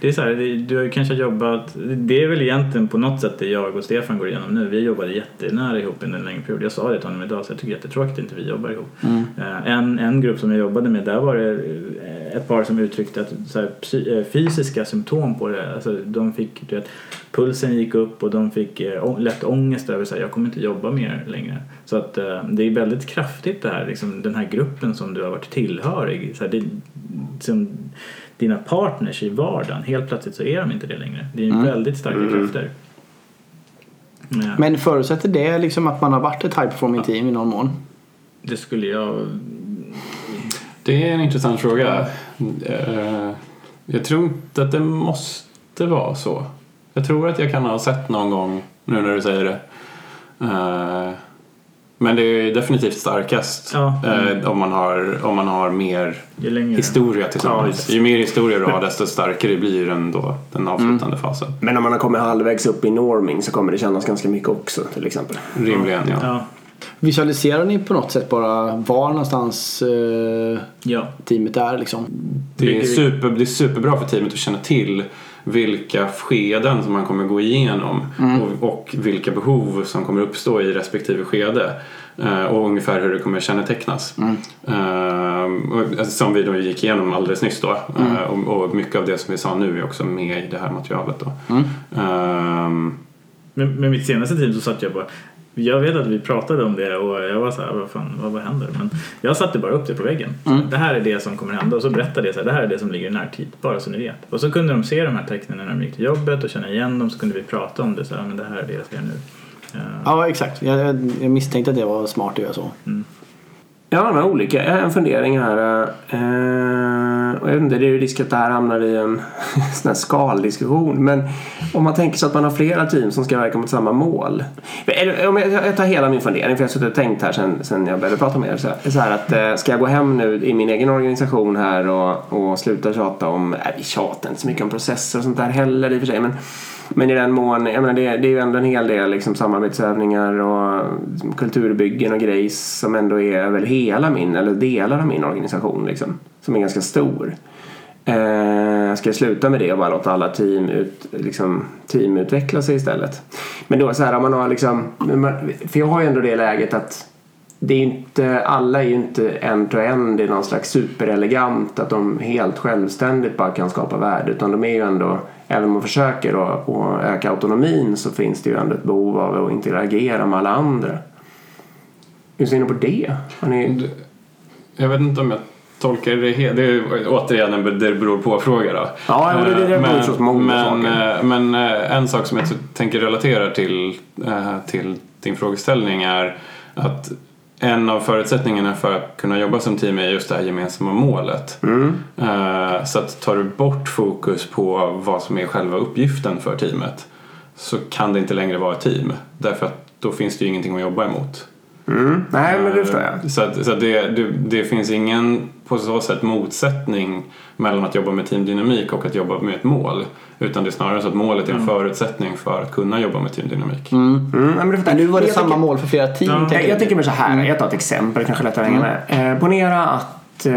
C: Det är så här, det- du har ju kanske jobbat, det är väl egentligen på något sätt det jag och Stefan går igenom nu. Vi jobbade jättenära ihop under en längre period. Jag sa det till honom idag så jag tycker jättetråkigt att inte vi jobbar ihop. Eh, En, en grupp som jag jobbade med, där var det eh, ett par som uttryckte att så här, eh, fysiska symptom på det. Alltså, de fick, du vet, pulsen gick upp och de fick lätt ångest över att jag kommer inte jobba mer längre. Så att det är väldigt kraftigt det här, liksom, den här gruppen som du har varit tillhörig. Så här, det, som, dina partners i vardagen, helt plötsligt så är de inte det längre. Det är väldigt starka krafter. Ja,
A: Men förutsätter det liksom att man har varit ett high performing team i någon mån?
C: det skulle jag...
D: Det är en intressant fråga. Eh, Jag tror inte att det måste vara så. Jag tror att jag kan ha sett någon gång, nu när du säger det, Eh, men det är definitivt starkast
C: Ja.
D: eh, om, man har, om man har mer historia
B: Ja,
D: tillsammans.
B: just.
D: Ju mer historia du har desto starkare blir den, då, den avslutande fasen.
B: Men om man har kommit halvvägs upp i norming så kommer det kännas ganska mycket också till exempel.
D: Rimligen ja.
C: Ja.
A: Visualiserar ni på något sätt bara var någonstans eh,
C: ja.
A: teamet är liksom?
D: Det är, super, det är superbra för teamet att känna till vilka skeden som man kommer gå igenom och, och vilka behov som kommer uppstå i respektive skede. Eh, och ungefär hur det kommer kännetecknas. Eh, och, alltså, som vi då gick igenom alldeles nyss då. Eh, och, och mycket av det som vi sa nu är också med i det här materialet då. Ehm,
C: Med, med mitt senaste team så satt jag bara jag vet att vi pratade om det och jag var så här, vad fan, vad, vad händer? Men jag satte bara upp det på väggen. Så Det här är det som kommer hända och så berättade jag så här, det här är det som ligger i närtid, bara så ni vet. Och så kunde de se de här tecknen när de gick till jobbet och känna igen dem så kunde vi prata om det så här, men det här är det jag ser nu.
A: Ja exakt. Jag, jag, misstänkte att det var smart att göra så.
B: Ja, de har olika. Jag har en fundering här. Eh, och jag vet inte, det är ju risk att det här hamnar i en sån här skaldiskussion. Men om man tänker sig att man har flera team som ska verka mot samma mål. Om jag, tar hela min fundering, för jag har suttit och tänkt här sen, sen jag började prata med er. Så här, så här att eh, ska jag gå hem nu i min egen organisation här och, och sluta tjata om, nej vi tjatar inte så mycket om processer och sånt där heller i och för sig. Men, men i den mån, jag menar det, det är ju ändå en hel del liksom, samarbetsövningar och kulturbyggen och grejs som ändå är över hela min, eller delar av min organisation liksom. Som är ganska stor. Eh, ska jag sluta med det och bara låta alla team, ut, liksom, team utveckla sig istället? Men då så här, om man har liksom, för jag har ju ändå det läget att det är inte, alla är ju inte end-to-end i någon slags superelegant att de helt självständigt bara kan skapa värde utan de är ju ändå, även om man försöker att att öka autonomin så finns det ju ändå ett behov av att interagera med alla andra. Hur ser ni på det? Ni...
D: jag vet inte om jag tolkar det helt. Det är återigen en det beror på-fråga då.
B: Ja, det- det
D: Eh,
B: beror så på många
D: men,
B: saker.
D: eh, men eh, en sak som jag tänker relatera till, eh, till din frågeställning är att en av förutsättningarna för att kunna jobba som team är just det här gemensamma målet.
B: Mm.
D: Eh, Så att tar du bort fokus på vad som är själva uppgiften för teamet så kan det inte längre vara ett team. Därför att då finns det ju ingenting att jobba emot.
B: Mm. Nej, men det förstår jag.
D: Så, att, så att det, det, det finns ingen på så sätt motsättning mellan att jobba med teamdynamik och att jobba med ett mål. Utan det är snarare så att målet är en förutsättning för att kunna jobba med teamdynamik.
B: Mm, men det fattar jag.
A: Nu var det
B: Jag
A: samma
B: tänker-
A: mål för flera team.
C: Ja.
A: tänker
B: Jag,
A: jag.
B: tänker mig så här, jag tar ett exempel, kanske lättare att hänga med. Eh, ponera att eh,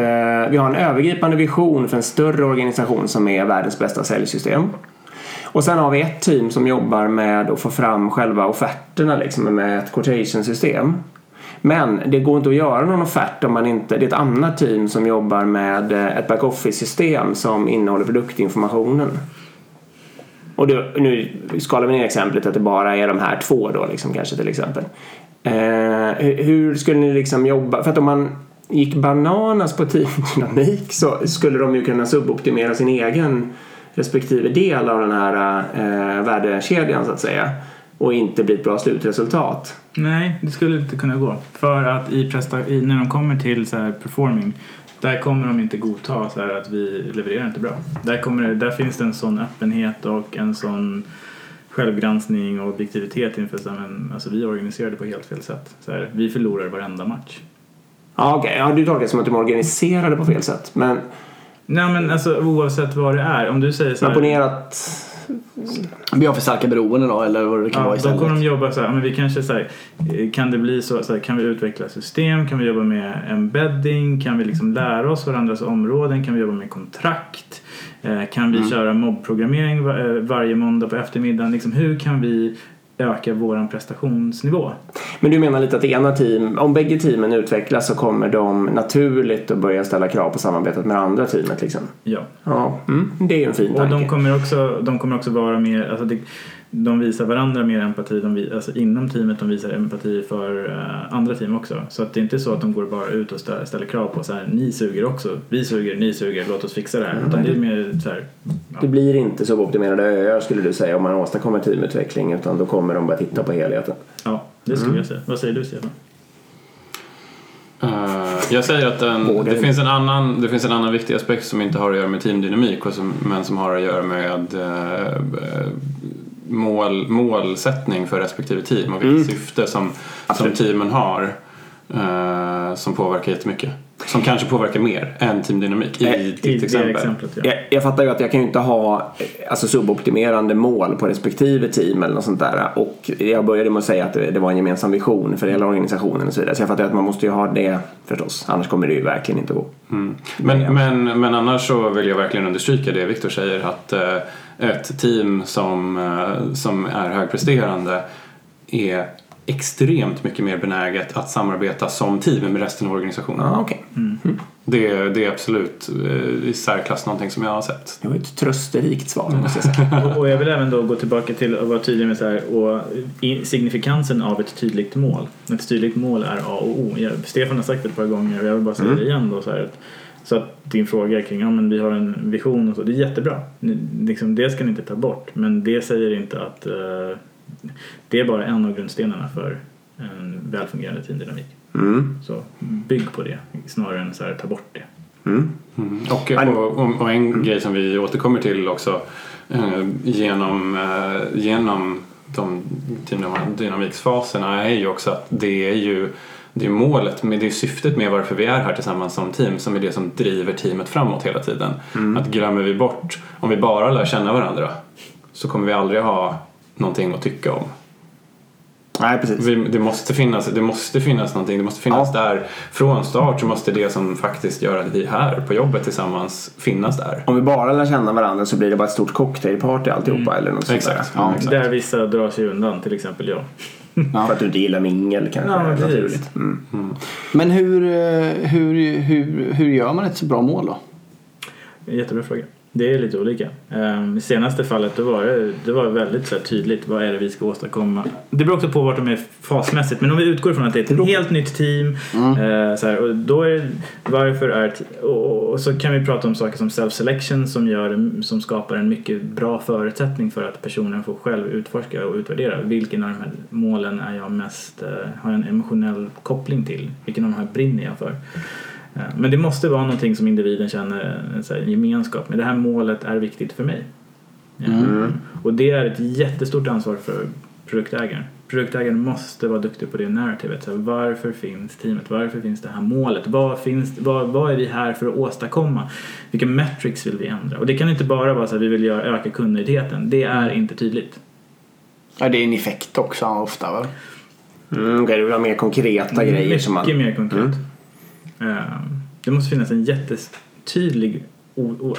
B: vi har en övergripande vision för en större organisation som är världens bästa säljsystem. Och sen har vi ett team som jobbar med att få fram själva offerterna liksom, med ett quotation-system. Men det går inte att göra någon offert om man inte... Det är ett annat team som jobbar med eh, ett back-office-system som innehåller produktinformationen. Och då, nu skalar vi ner exemplet att det bara är de här två då liksom kanske till exempel. Eh, hur- skulle ni liksom jobba? För att om man gick bananas på teamdynamik så skulle de ju kunna suboptimera sin egen respektive del av den här eh, värdekedjan så att säga och inte bli ett bra slutresultat.
C: Nej, det skulle inte kunna gå. För att i presta- i, när de kommer till så här performing där kommer de inte godta så här att vi levererar inte bra. Där, kommer det, där finns det en sån öppenhet och en sån självgranskning och objektivitet inför men alltså vi organiserade på helt fel sätt. Så här, vi förlorar varenda match.
B: Ja, okej. Ja, du tolkar det som att de organiserade på fel sätt. Men
C: Nej men alltså oavsett vad det är. Om du säger så
B: men
C: här,
B: ponera att...
A: Vi har för starka beroenden då eller vad det kan
C: Ja,
A: vara
C: då
A: istället.
C: kommer de jobba så här, men vi kanske så här, eh, kan det bli så, så här, kan vi utveckla system, kan vi jobba med embedding, kan vi liksom lära oss varandras områden, kan vi jobba med kontrakt, eh, kan vi köra mobbprogrammering eh, varje måndag på eftermiddagen, liksom, hur kan vi öka våran prestationsnivå?
B: Men du menar lite att ena team, om bägge teamen utvecklas så kommer de naturligt att börja ställa krav på samarbetet med det andra teamet liksom?
C: Ja.
B: Ja, mm, det är ju en fin
C: Och
B: tanke.
C: de kommer också, de kommer också vara mer, alltså det, de visar varandra mer empati, de, alltså inom teamet de visar empati för eh, andra team också. Så att det är inte så att de går bara ut och ställer, ställer krav på så här, ni suger också, vi suger, ni suger, låt oss fixa det här. Utan det är mer så här,
B: Det blir inte så optimerade öar skulle du säga om man åstadkommer teamutveckling utan då kommer de bara titta på helheten.
C: ja, det skulle jag säga. Vad säger du Stefan?
D: Eh, jag säger att den,
B: Både-
D: det, finns en annan, det finns en annan viktig aspekt som inte har att göra med teamdynamik som, men som har att göra med eh, mål, målsättning för respektive team och vilket syfte som, som teamen har eh, som påverkar jättemycket. Som kanske påverkar mer än teamdynamik i
B: Eh,
D: ditt
C: I det
D: exempel.
C: exemplet ja.
B: Jag, jag fattar ju att jag kan ju inte ha eh, alltså, suboptimerande mål på respektive team eller något sånt där. Och jag började med att säga att det, det var en gemensam vision för hela organisationen och så vidare. Så jag fattar ju att man måste ju ha det förstås. Annars kommer det ju verkligen inte gå.
D: Mm. Men, men, men annars så vill jag verkligen understryka det Viktor säger att eh, ett team som, eh, som är högpresterande är extremt mycket mer benäget att samarbeta som team med resten av organisationen.
B: Ja, okej.
D: Det, det är absolut eh, i särklass någonting som jag har sett.
B: Det var ett trösterikt svar måste jag säga.
C: Och, och jag vill även då gå tillbaka till att vara tydlig med så här, och signifikansen av ett tydligt mål. Ett tydligt mål är A och O. Jag, Stefan har sagt det ett par gånger och jag vill bara säga det igen då. Så, här, att- så att din fråga kring, ja men vi har en vision och så, det är jättebra. Ni- Liksom, det ska ni inte ta bort. Men det säger inte att eh, det är bara en av grundstenarna för en välfungerande teamdynamik.
B: Mm.
C: Så bygg på det snarare än så här, ta bort det.
B: Mm.
D: Mm. Och, och, och, en grej som vi återkommer till också eh, genom, eh, genom de dynamiksfaserna är ju också att det är ju det är målet, med det är syftet med varför vi är här tillsammans som team som är det som driver teamet framåt hela tiden. Att glömmer vi bort, om vi bara lär känna varandra så kommer vi aldrig ha någonting att tycka om.
B: Nej, precis.
D: Vi, det, måste finnas, det måste finnas någonting, det måste finnas
B: Ja.
D: där. Från start så måste det som faktiskt gör att vi är här på jobbet tillsammans finnas där.
B: Om vi bara lär känna varandra så blir det bara ett stort cocktailparty alltihopa eller något sånt
D: Exakt.
B: där.
D: Ja, exakt.
C: Där vissa drar sig undan, till exempel jag.
B: För att du inte gillar mingel kanske.
C: Ja,
B: naturligt. Mm.
A: Men hur, eh, hur, hur, hur gör man ett så bra mål då?
C: Jättebra fråga. Det är lite olika. Um, I senaste fallet då var det, det var väldigt så tydligt vad är det vi ska åstadkomma. Det beror också på vart de är fasmässigt men om vi utgår från att det är ett helt nytt team eh, så här, och då är varför är och så kan vi prata om saker som self-selection som, gör, som skapar en mycket bra förutsättning för att personen får själv utforska och utvärdera vilken av de här målen är jag mest, eh, har jag en emotionell koppling till, vilken av de här brinner jag för. Eh, Men det måste vara någonting som individen känner en gemenskap med. Det här målet är viktigt för mig. Ja. Och det är ett jättestort ansvar för produktägaren. Produktägaren måste vara duktig på det narrativet. Så här, varför finns teamet? Varför finns det här målet? Vad, finns, vad, vad är vi här för att åstadkomma? Vilka metrics vill vi ändra? Och det kan inte bara vara så att vi vill göra, öka kundnöjdheten. Det är inte tydligt.
A: Ja, det är en effekt också ofta väl?
B: Mm, okej, du vill ha mer konkreta grejer
C: Mycket
B: som man...
C: mer konkret. Eh, Det måste finnas en jättetydlig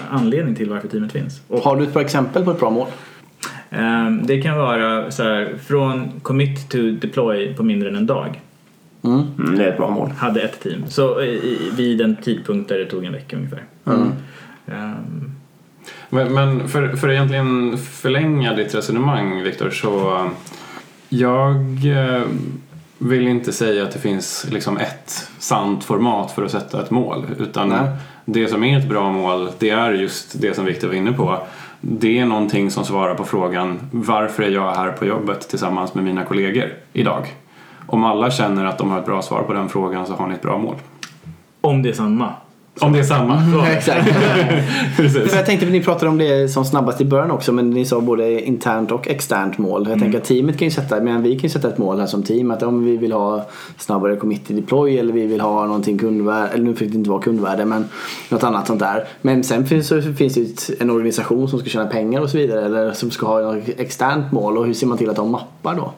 C: anledning till varför teamet finns. Och
A: Har du ett bra exempel på ett bra mål?
C: Ehm, Det kan vara så här, från commit to deploy på mindre än en dag.
A: Mm.
B: Mm, det är ett bra mål.
C: Hade ett team. Så vid en tidpunkt där det tog en vecka ungefär. Ehm,
D: Men, men för, för att egentligen förlänga ditt resonemang Viktor så jag eh, vill inte säga att det finns liksom ett sant format för att sätta ett mål utan
A: Nej.
D: det som är ett bra mål det är just det som Viktor var inne på. Det är någonting som svarar på frågan varför är jag här på jobbet tillsammans med mina kollegor idag? Om alla känner att de har ett bra svar på den frågan så har ni ett bra mål.
C: om det är samma.
D: Om det är samma.
A: Exakt.
D: Precis.
A: För jag tänkte, ni pratade om det som snabbast i början också men ni sa både internt och externt mål. Jag tänker att teamet kan ju sätta, men vi kan ju sätta ett mål här som team att om vi vill ha snabbare commit deploy eller vi vill ha någonting kundvärde, eller nu fick det inte vara kundvärde men något annat sånt där. Men sen finns, så finns det en organisation som ska tjäna pengar och så vidare eller som ska ha ett externt mål och hur ser man till att de mappar då?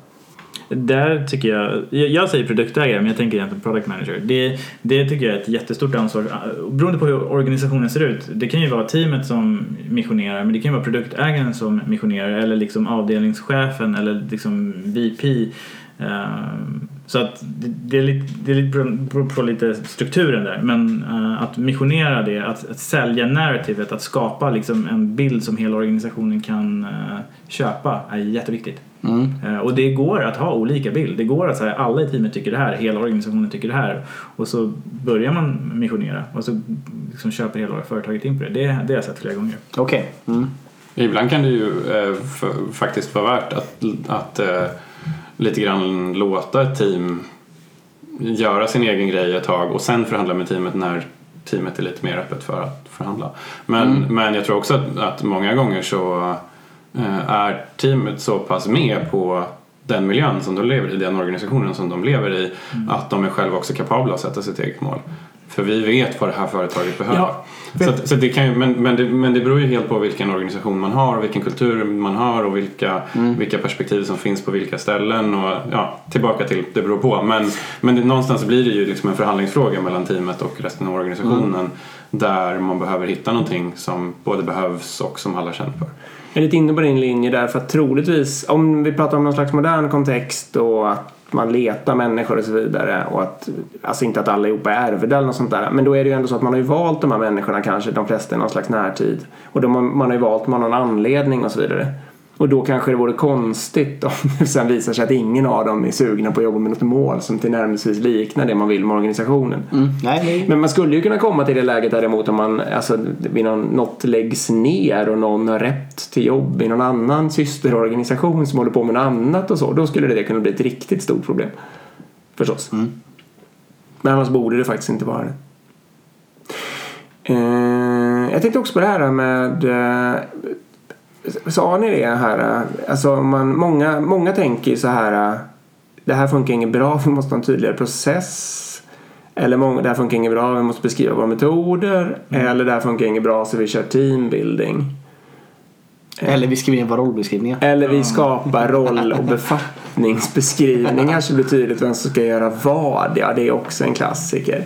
C: Där tycker jag, jag säger produktägare men jag tänker egentligen product manager. Det, det tycker jag är ett jättestort ansvar. Eh, beroende på hur organisationen ser ut. Det kan ju vara teamet som missionerar men det kan ju vara produktägaren som missionerar eller liksom avdelningschefen eller liksom VP. Eh, så att det, är lite, det är lite beror på lite strukturen där men eh, att missionera det, att, att sälja narrativet, att skapa liksom en bild som hela organisationen kan köpa är jätteviktigt.
A: Mm.
C: Eh, Och det går att ha olika bild. Det går att säga alla i teamet tycker det här, hela organisationen tycker det här. Och så börjar man missionera och så liksom köper hela företaget in på det. Det, det har jag sett flera gånger.
A: Okej. Mm.
D: Ibland kan det ju eh, f- faktiskt vara värt att, att eh, lite grann låta ett team göra sin egen grej ett tag och sen förhandla med teamet när teamet är lite mer öppet för att förhandla. Men, men jag tror också att, att många gånger så är teamet så pass med på den miljön som de lever i, den organisationen som de lever i, att de är själva också kapabla att sätta sitt eget mål. För vi vet vad det här företaget behöver.
B: Ja,
D: så att, så det kan ju, men, men, det, men det beror ju helt på vilken organisation man har vilken kultur man har och vilka, vilka perspektiv som finns på vilka ställen. Och, ja, tillbaka till det beror på. Men, men det, någonstans blir det ju liksom en förhandlingsfråga mellan teamet och resten av organisationen. Där man behöver hitta någonting som både behövs och som alla känner för.
B: Jag är lite inne på din linje där för att troligtvis om vi pratar om någon slags modern kontext och att man letar människor och så vidare och att alltså inte att allihopa är ärvda eller något sånt där men då är det ju ändå så att man har ju valt de här människorna kanske de flesta i någon slags närtid. Och de, man har ju valt dem av någon anledning och så vidare och då kanske det vore konstigt om det sen visar sig att ingen av dem är sugna på att jobba med något mål som tillnärmelsevis liknar det man vill med organisationen.
A: Mm. Nej.
B: Men man skulle ju kunna komma till det läget däremot om man, alltså, någon, något läggs ner och någon har rätt till jobb i någon annan systerorganisation som håller på med något annat och så. Då skulle det kunna bli ett riktigt stort problem. Förstås. Men annars borde det faktiskt inte vara det. Eh, jag tänkte också på det här med eh, Sa ni det här? Alltså om man, många, många tänker så här Det här funkar inget bra, vi måste ha en tydligare process. Eller många, det här funkar inget bra, vi måste beskriva våra metoder. Eller det här funkar inget bra så vi kör teambuilding.
A: Eller vi skriver in våra rollbeskrivningar.
B: Eller vi skapar roll och befattningsbeskrivningar så det blir tydligt vem som ska göra vad. Ja, det är också en klassiker.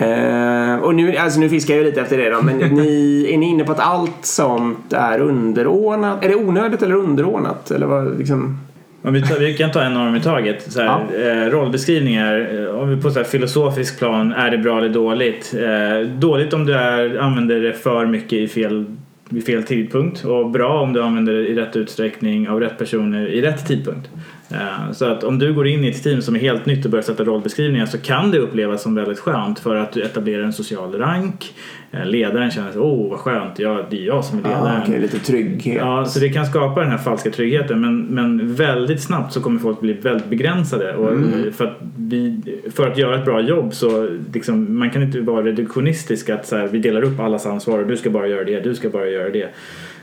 B: Eh, och nu, alltså nu fiskar jag lite efter det då, men ni, är ni inne på att allt sånt är underordnat? Är det onödigt eller underordnat? Eller vad liksom?
C: Om vi, tar, vi kan ta en norm i taget. Så här, eh, rollbeskrivningar, eh, om vi på så här filosofisk plan, är det bra eller dåligt? Eh, dåligt om du är, använder det för mycket i fel, vid fel tidpunkt och bra om du använder det i rätt utsträckning av rätt personer i rätt tidpunkt. Eh, så att om du går in i ett team som är helt nytt och börjar sätta rollbeskrivningar så kan det upplevas som väldigt skönt för att du etablerar en social rank. Eh, ledaren känner sig, åh vad skönt, ja, det är jag som är ledaren.
B: Ah, okej, lite trygghet.
C: Ja, så det kan skapa den här falska tryggheten men, men väldigt snabbt så kommer folk bli väldigt begränsade. Och för, att vi, för att göra ett bra jobb så liksom, man kan inte vara reduktionistisk att så här, vi delar upp allas ansvar och du ska bara göra det, du ska bara göra det.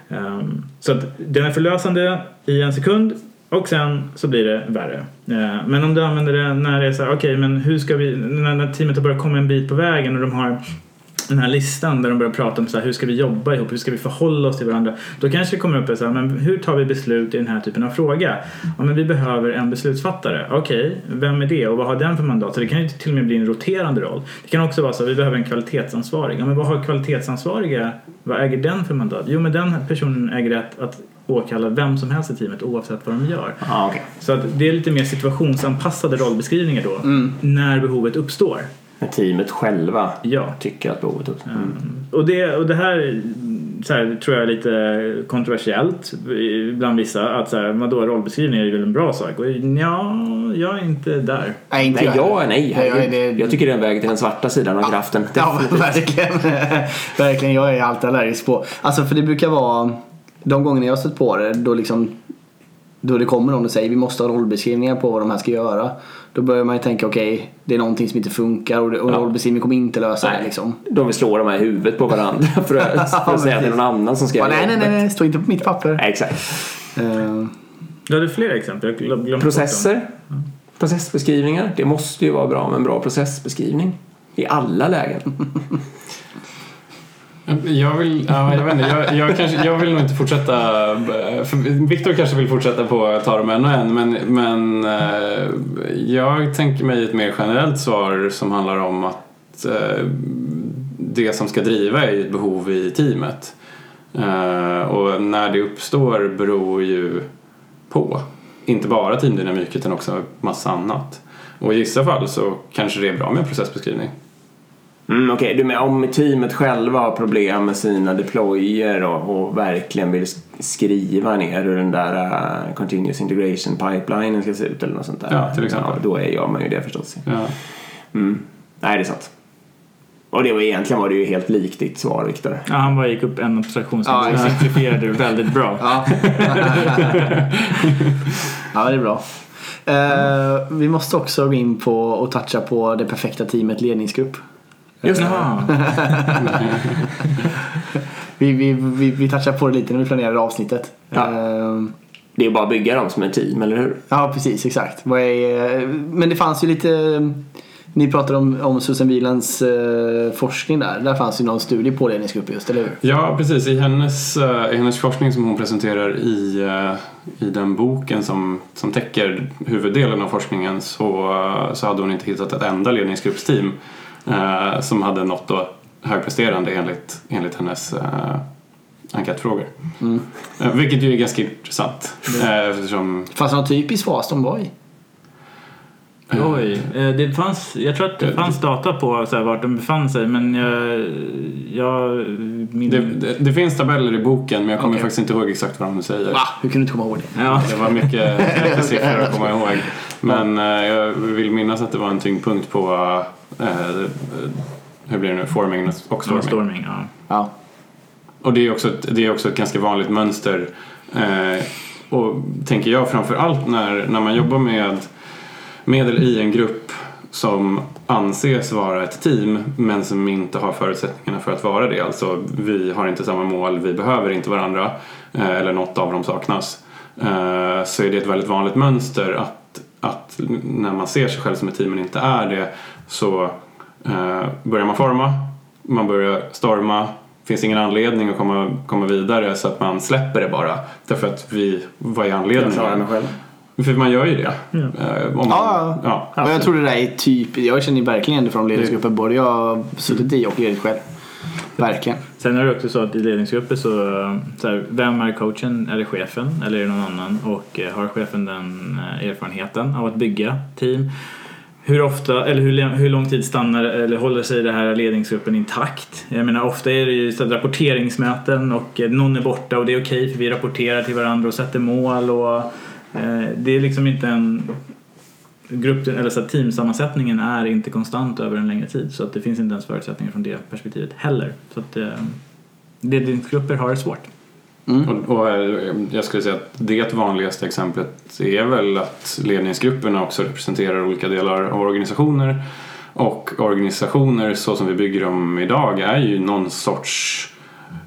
C: Ehm, så att den är förlösande i en sekund och sen så blir det värre. Eh, men om du använder det när det är så här, okej men hur ska vi, när, teamet har börjat komma en bit på vägen och de har den här listan där de börjar prata om så här, hur ska vi jobba ihop, hur ska vi förhålla oss till varandra. Då kanske det kommer upp så här, men hur tar vi beslut i den här typen av fråga? Ja, men vi behöver en beslutsfattare. Okej, vem är det och vad har den för mandat? Så det kan ju till och med bli en roterande roll. Det kan också vara så att vi behöver en kvalitetsansvarig. Ja, men vad har kvalitetsansvariga, vad äger den för mandat? Jo, men den personen äger rätt att åkalla vem som helst i teamet oavsett vad de gör.
B: Ah, okej.
C: Så att det är lite mer situationsanpassade rollbeskrivningar då, när behovet uppstår.
B: När teamet själva
C: Ja.
B: tycker att behovet uppstår. Mm.
C: Och det, och det här, så här tror jag är lite kontroversiellt bland vissa. Att så här, vadå, rollbeskrivning är väl en bra sak? Och ja, jag är inte där.
A: Nej, inte
B: Nej, jag är nej.
A: Nej, jag är det-
B: Jag tycker det är en väg till den svarta sidan av kraften.
A: Ja, verkligen. verkligen. Jag är alltid allergisk på. Alltså för det brukar vara de gångerna jag har stött på det då liksom då det kommer någon och säger vi måste ha rollbeskrivningar på vad de här ska göra. Då börjar man ju tänka okej, det är någonting som inte funkar och, det- och
B: Ja.
A: rollbeskrivning kommer inte lösa det
B: Nej.
A: liksom.
B: De vill slå de här i huvudet på varandra för att, för att säga att det är någon annan som ska göra
A: nej, nej, nej, nej, stå inte på mitt papper.
B: Nej, Exakt.
A: Eh,
C: Du hade fler exempel, jag.
B: Processer. Processbeskrivningar. Det måste ju vara bra med en bra processbeskrivning. I alla lägen.
D: Jag vill, ja, jag vet inte, jag, jag, kanske, jag vill nog inte fortsätta, eh, Viktor kanske vill fortsätta på att ta dem en och en men, men eh, jag tänker mig ett mer generellt svar som handlar om att eh, det som ska driva är ju ett behov i teamet. Och när det uppstår beror ju på, inte bara teamdynamik utan också massa annat. Och i vissa fall så kanske det är bra med en processbeskrivning.
B: Mm, Okej, du menar om teamet själva har problem med sina deployer och, och verkligen vill sk- skriva ner hur den där uh, continuous integration pipelinen ska se ut eller något sånt där.
D: Ja, till exempel.
B: Ja, då är jag man ju det förstås.
D: Ja.
B: Mm. Nej, det är sant. Och det var egentligen var det ju helt likt ditt svar, Viktor.
C: Ja, han bara gick upp en abstraktionsnivå
A: Ja,
C: och
A: exakt.
C: simplifierade det väldigt bra.
A: ja. ja, det är bra. Eh, vi måste också gå in på och toucha på det perfekta teamet ledningsgrupp.
B: Just.
A: Vi Vi, vi, vi, touchar på det lite när vi planerade avsnittet.
B: Ja.
A: Ehm,
B: Det är bara att bygga dem som ett team, eller hur?
A: Ja, precis. Exakt. Vad är, men det fanns ju lite... Ni pratade om, om Susan Wielands eh, forskning där. Där fanns ju någon studie på ledningsgrupp just, eller hur?
D: Ja, precis. I hennes, eh, i hennes forskning som hon presenterar i, eh, i den boken som, som täcker huvuddelen av forskningen så, eh, så hade hon inte hittat ett enda ledningsgruppsteam eh, som hade nått då högpresterande enligt, enligt hennes eh, enkätfrågor. Eh, vilket ju är ganska intressant eh, eftersom
A: Fanns det någon typisk fas de var i?
C: Oj, eh, det fanns, jag tror att det fanns data på så här, vart de befann sig men jag... jag min,
D: det, det, det finns tabeller i boken men jag kommer
A: Okej.
D: faktiskt inte ihåg exakt vad de säger.
A: Va? Hur kunde du inte komma ihåg det?
C: ja,
D: Det var mycket, mycket siffror att komma ihåg. Men eh, jag vill minnas att det var en tyngdpunkt på eh, hur blir det nu, forming och storming.
C: storming. ja.
A: Ja.
D: Och det är också ett, det är också ett ganska vanligt mönster. Eh, och tänker jag framför allt när, när man jobbar med medel i en grupp som anses vara ett team men som inte har förutsättningarna för att vara det. Alltså vi har inte samma mål, vi behöver inte varandra eh, eller något av dem saknas. Eh, så är det ett väldigt vanligt mönster att, att när man ser sig själv som ett team men inte är det så eh, börjar man forma, man börjar storma finns ingen anledning att komma, komma vidare så att man släpper det bara. Därför att vi, vad är
B: Jag klarar
D: anledningen?
B: mig själv.
D: För man gör ju det.
C: Ja.
D: Om man,
A: Ja,
D: ja.
A: Och jag tror det där är typ, jag känner ju verkligen det från ledningsgruppen. Både jag har suttit i och ledit själv. Verkligen.
C: Sen är det också så att i ledningsgrupper så, så här, vem är coachen? Är det chefen eller är det någon annan? Och eh, har chefen den eh, erfarenheten av att bygga team? Hur ofta, eller hur, hur lång tid stannar eller håller sig det här ledningsgruppen intakt? Jag menar ofta är det ju så rapporteringsmöten och någon är borta och det är okej för vi rapporterar till varandra och sätter mål och det är liksom inte en grupp, eller så teamsammansättningen är inte konstant över en längre tid så att det finns inte ens förutsättningar från det perspektivet heller. Så att eh, ledningsgrupper har det svårt.
D: Och, och eh, jag skulle säga att det vanligaste exemplet är väl att ledningsgrupperna också representerar olika delar av organisationer. Och organisationer så som vi bygger dem idag är ju någon sorts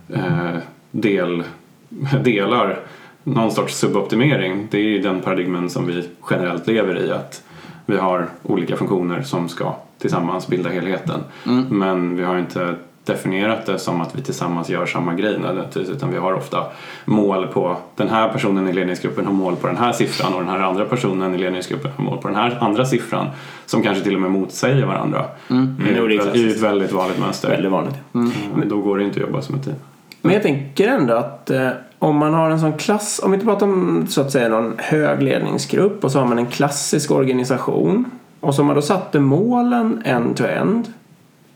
D: eh, del, delar, någon sorts suboptimering. Det är ju den paradigmen som vi generellt lever i. Att vi har olika funktioner som ska tillsammans bilda helheten. Men vi har inte definierat det som att vi tillsammans gör samma grej nödvändigtvis utan vi har ofta mål på den här personen i ledningsgruppen har mål på den här siffran och den här andra personen i ledningsgruppen har mål på den här andra siffran som kanske till och med motsäger varandra.
B: Det är
D: Det är ju
B: klassiskt.
D: ett väldigt vanligt mönster.
B: Väldigt vanligt.
D: Men Då går det inte att jobba som ett team.
B: Men jag tänker ändå att eh, om man har en sån klass, om vi inte pratar om så att säga någon hög ledningsgrupp och så har man en klassisk organisation och så har man då satte målen end to end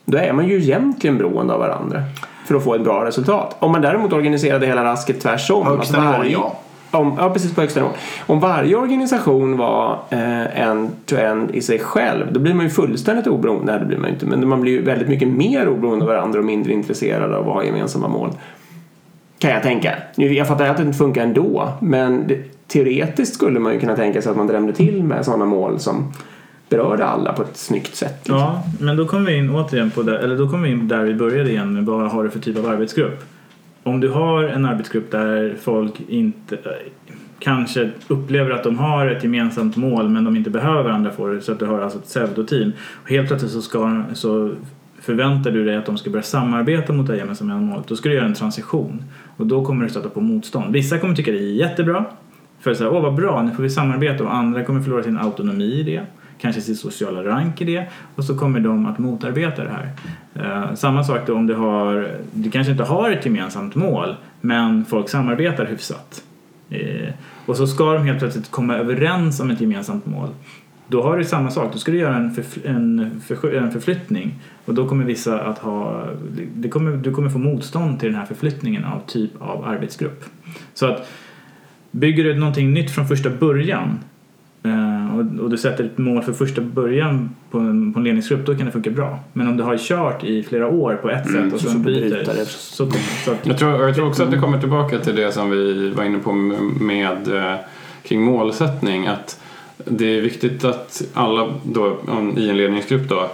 B: då är man ju egentligen beroende av varandra för att få ett bra resultat. Om man däremot organiserade hela rasket tvärsom.
A: Högsta
B: varje-
A: ja.
B: Om, ja, precis på högsta nivå. Om varje organisation var eh, end i sig själv då blir man ju fullständigt oberoende. Nej, det blir man ju inte. Men man blir ju väldigt mycket mer oberoende av varandra och mindre intresserade av att ha gemensamma mål. Kan jag tänka. Jag fattar att det inte funkar ändå. Men det, teoretiskt skulle man ju kunna tänka sig att man drämde till med sådana mål som berörde alla på ett snyggt sätt. liksom.
C: Ja, men då kommer vi in återigen på det, eller då kommer vi in där vi började igen med vad har du för typ av arbetsgrupp? Om du har en arbetsgrupp där folk inte kanske upplever att de har ett gemensamt mål men de inte behöver varandra för det så att du har alltså ett pseudoteam och helt plötsligt så, ska, så förväntar du dig att de ska börja samarbeta mot det gemensamma målet då ska du göra en transition och då kommer du stöta på motstånd. Vissa kommer tycka det är jättebra för så här, åh vad bra, nu får vi samarbeta och andra kommer förlora sin autonomi i det kanske sin sociala rank i det och så kommer de att motarbeta det här. Eh, samma sak då om du har, du kanske inte har ett gemensamt mål men folk samarbetar hyfsat. Eh, och så ska de helt plötsligt komma överens om ett gemensamt mål. Då har du samma sak, då ska du göra en, förfl- en, en förflyttning och då kommer vissa att ha, det kommer, du kommer få motstånd till den här förflyttningen av typ av arbetsgrupp. Så att bygger du någonting nytt från första början eh, och, du sätter ett mål för första början på en, på en ledningsgrupp då kan det funka bra. Men om du har kört i flera år på ett sätt och
B: så
C: sen
B: bryter
C: byter
B: det.
C: så, så att,
D: Jag tror, jag tror också att det kommer tillbaka till det som vi var inne på med, med eh, kring målsättning. Att det är viktigt att alla då, i en ledningsgrupp då,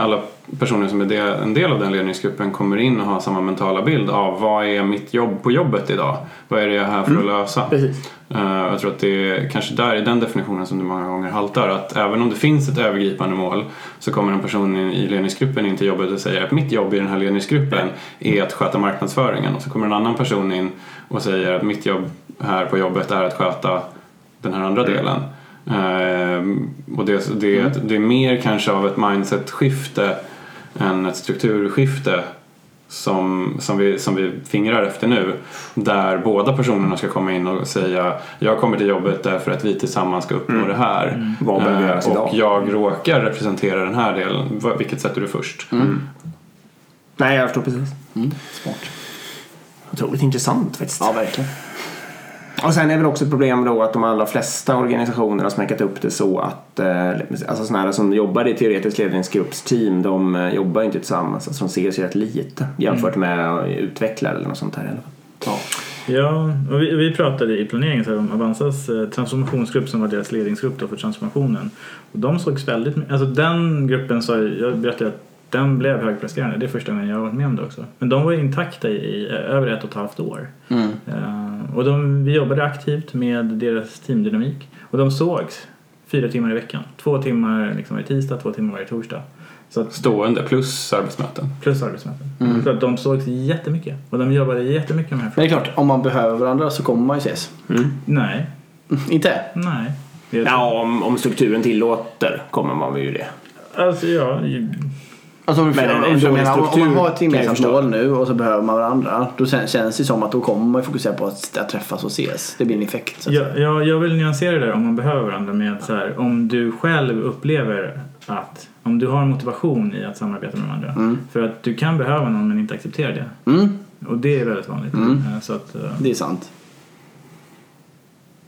D: alla personer som är del, en del av den ledningsgruppen kommer in och har samma mentala bild av vad är mitt jobb på jobbet idag? Vad är det jag är här för att lösa?
B: Precis.
D: Eh, Jag tror att det är kanske där i den definitionen som det många gånger haltar. Att även om det finns ett övergripande mål så kommer en person in- i ledningsgruppen in till jobbet och säger att mitt jobb i den här ledningsgruppen är att sköta marknadsföringen. Och så kommer en annan person in och säger att mitt jobb här på jobbet är att sköta den här andra delen. Ehm, och det, det, det är mer kanske av ett mindset-skifte än ett strukturskifte som, som, vi, som vi fingrar efter nu. Där båda personerna ska komma in och säga jag kommer till jobbet därför att vi tillsammans ska uppnå det här.
B: Vad behöver
D: Eh,
B: göras
D: och
B: idag?
D: jag råkar representera den här delen. Vilket sätter du först?
B: Nej, jag förstår precis.
A: Mm. Smart.
B: Otroligt intressant faktiskt.
A: Ja, verkligen.
B: Och sen är väl också ett problem då att de allra flesta organisationer har smäckat upp det så att eh, alltså sådana här som jobbar i teoretisk ledningsgruppsteam de eh, jobbar inte tillsammans. Alltså de ses ju rätt lite jämfört med utvecklare eller något sånt här.
A: Ja.
C: Ja, och vi, vi pratade i planeringen så här om Avanzas eh, transformationsgrupp som var deras ledningsgrupp då för transformationen. Och de sågs väldigt alltså den gruppen sa ju- jag berättade att den blev högpresterande, det är första gången jag har varit med om det också. Men de var intakta i, i över ett och ett halvt år.
A: Mm.
C: Eh, och de, vi jobbade aktivt med deras teamdynamik och de sågs fyra timmar i veckan. Två timmar liksom varje tisdag, två timmar varje torsdag. Så att,
D: Stående plus arbetsmöten.
C: plus arbetsmöten.
A: Mm.
C: Så att de sågs jättemycket och de jobbade jättemycket med de här
A: Men det
C: frågorna.
A: är klart, om man behöver varandra så kommer man ju ses.
C: Nej,
A: Inte?
C: nej.
B: Ja, om, om strukturen tillåter kommer man väl ju det.
C: Alltså ja,
A: Alltså, om,
B: Men en- en
A: om,
B: dålig
A: menar, om, om
B: struktur
A: man har ett gemensamt mål nu och så behöver man varandra. Då kän- känns det som att då kommer man fokusera på att, att träffas och ses. Det blir en effekt. Så att
C: jag, jag, jag vill nyansera det där om man behöver varandra med så här, om du själv upplever att om du har en motivation i att samarbeta med varandra.
A: Mm.
C: För att du kan behöva någon men inte acceptera det.
A: Mm,
C: Och det är väldigt vanligt.
A: Mm.
C: Eh, Så att, eh,
A: det är sant.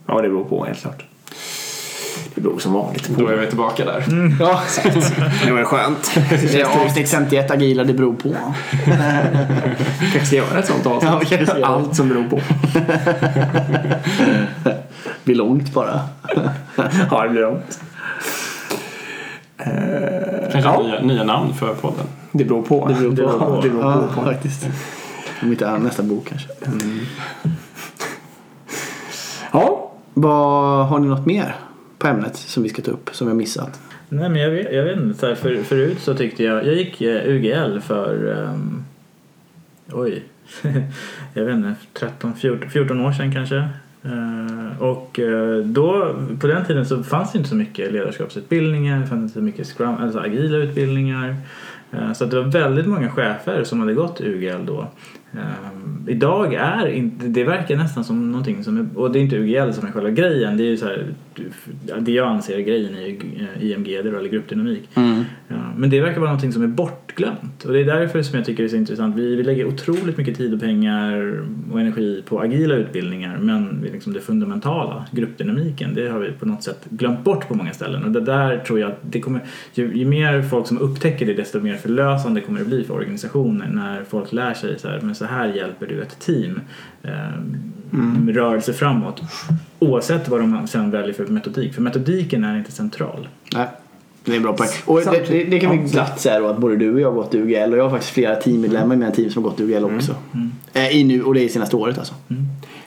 B: Ja, det beror på helt klart. Det beror som vanligt
D: Då
B: på.
D: är vi tillbaka där.
A: Ja,
B: Det var skönt.
A: det är avsnitt 51 agila, det beror på.
B: kanske ska göra ett sånt
A: Ja,
B: avsnitt.
A: det.
B: Allt som beror på.
A: Det blir långt bara.
B: Ja, det blir långt.
D: Kanske
B: Ja.
D: nya, nya namn för podden.
B: Det beror på.
A: Det beror på.
C: Det beror på.
B: Det beror
A: Ja,
B: på.
A: faktiskt. Om inte är nästa bok kanske.
B: Ja,
A: Vad, har ni något mer på ämnet som vi ska ta upp som vi har missat?
C: Nej men jag vet, jag vet inte. Så här, för, förut så tyckte jag, jag gick eh, UGL för, um, oj, jag vet inte, 13, 14, 14 år sedan kanske. Uh, och eh, då, på den tiden så fanns det inte så mycket ledarskapsutbildningar, det fanns inte så mycket scrum, alltså agila utbildningar. Uh, så att det var väldigt många chefer som hade gått UGL då. Ehm, idag är inte, det verkar nästan som någonting som är, och det är inte UGL som är själva grejen, det är ju så här, det jag anser är grejen i IMG, eller gruppdynamik. Ja, men det verkar vara någonting som är bortglömt. Och det är därför som jag tycker det är så intressant. Vi, vi lägger otroligt mycket tid och pengar och energi på agila utbildningar men liksom det fundamentala, gruppdynamiken, det har vi på något sätt glömt bort på många ställen. Och det där tror jag att det kommer, ju, ju mer folk som upptäcker det desto mer förlösande kommer det bli för organisationer när folk lär sig så här, men så här hjälper du ett team eh, med rörelse framåt oavsett vad de sen väljer för metodik för metodiken är inte central.
A: Nej. Det är en bra poäng. Och det, det, det kan vi glatt säga då att både du och jag har gått UGL och jag har faktiskt flera teammedlemmar i mina team som har gått UGL också. Eh, I nu, och det är i senaste året alltså.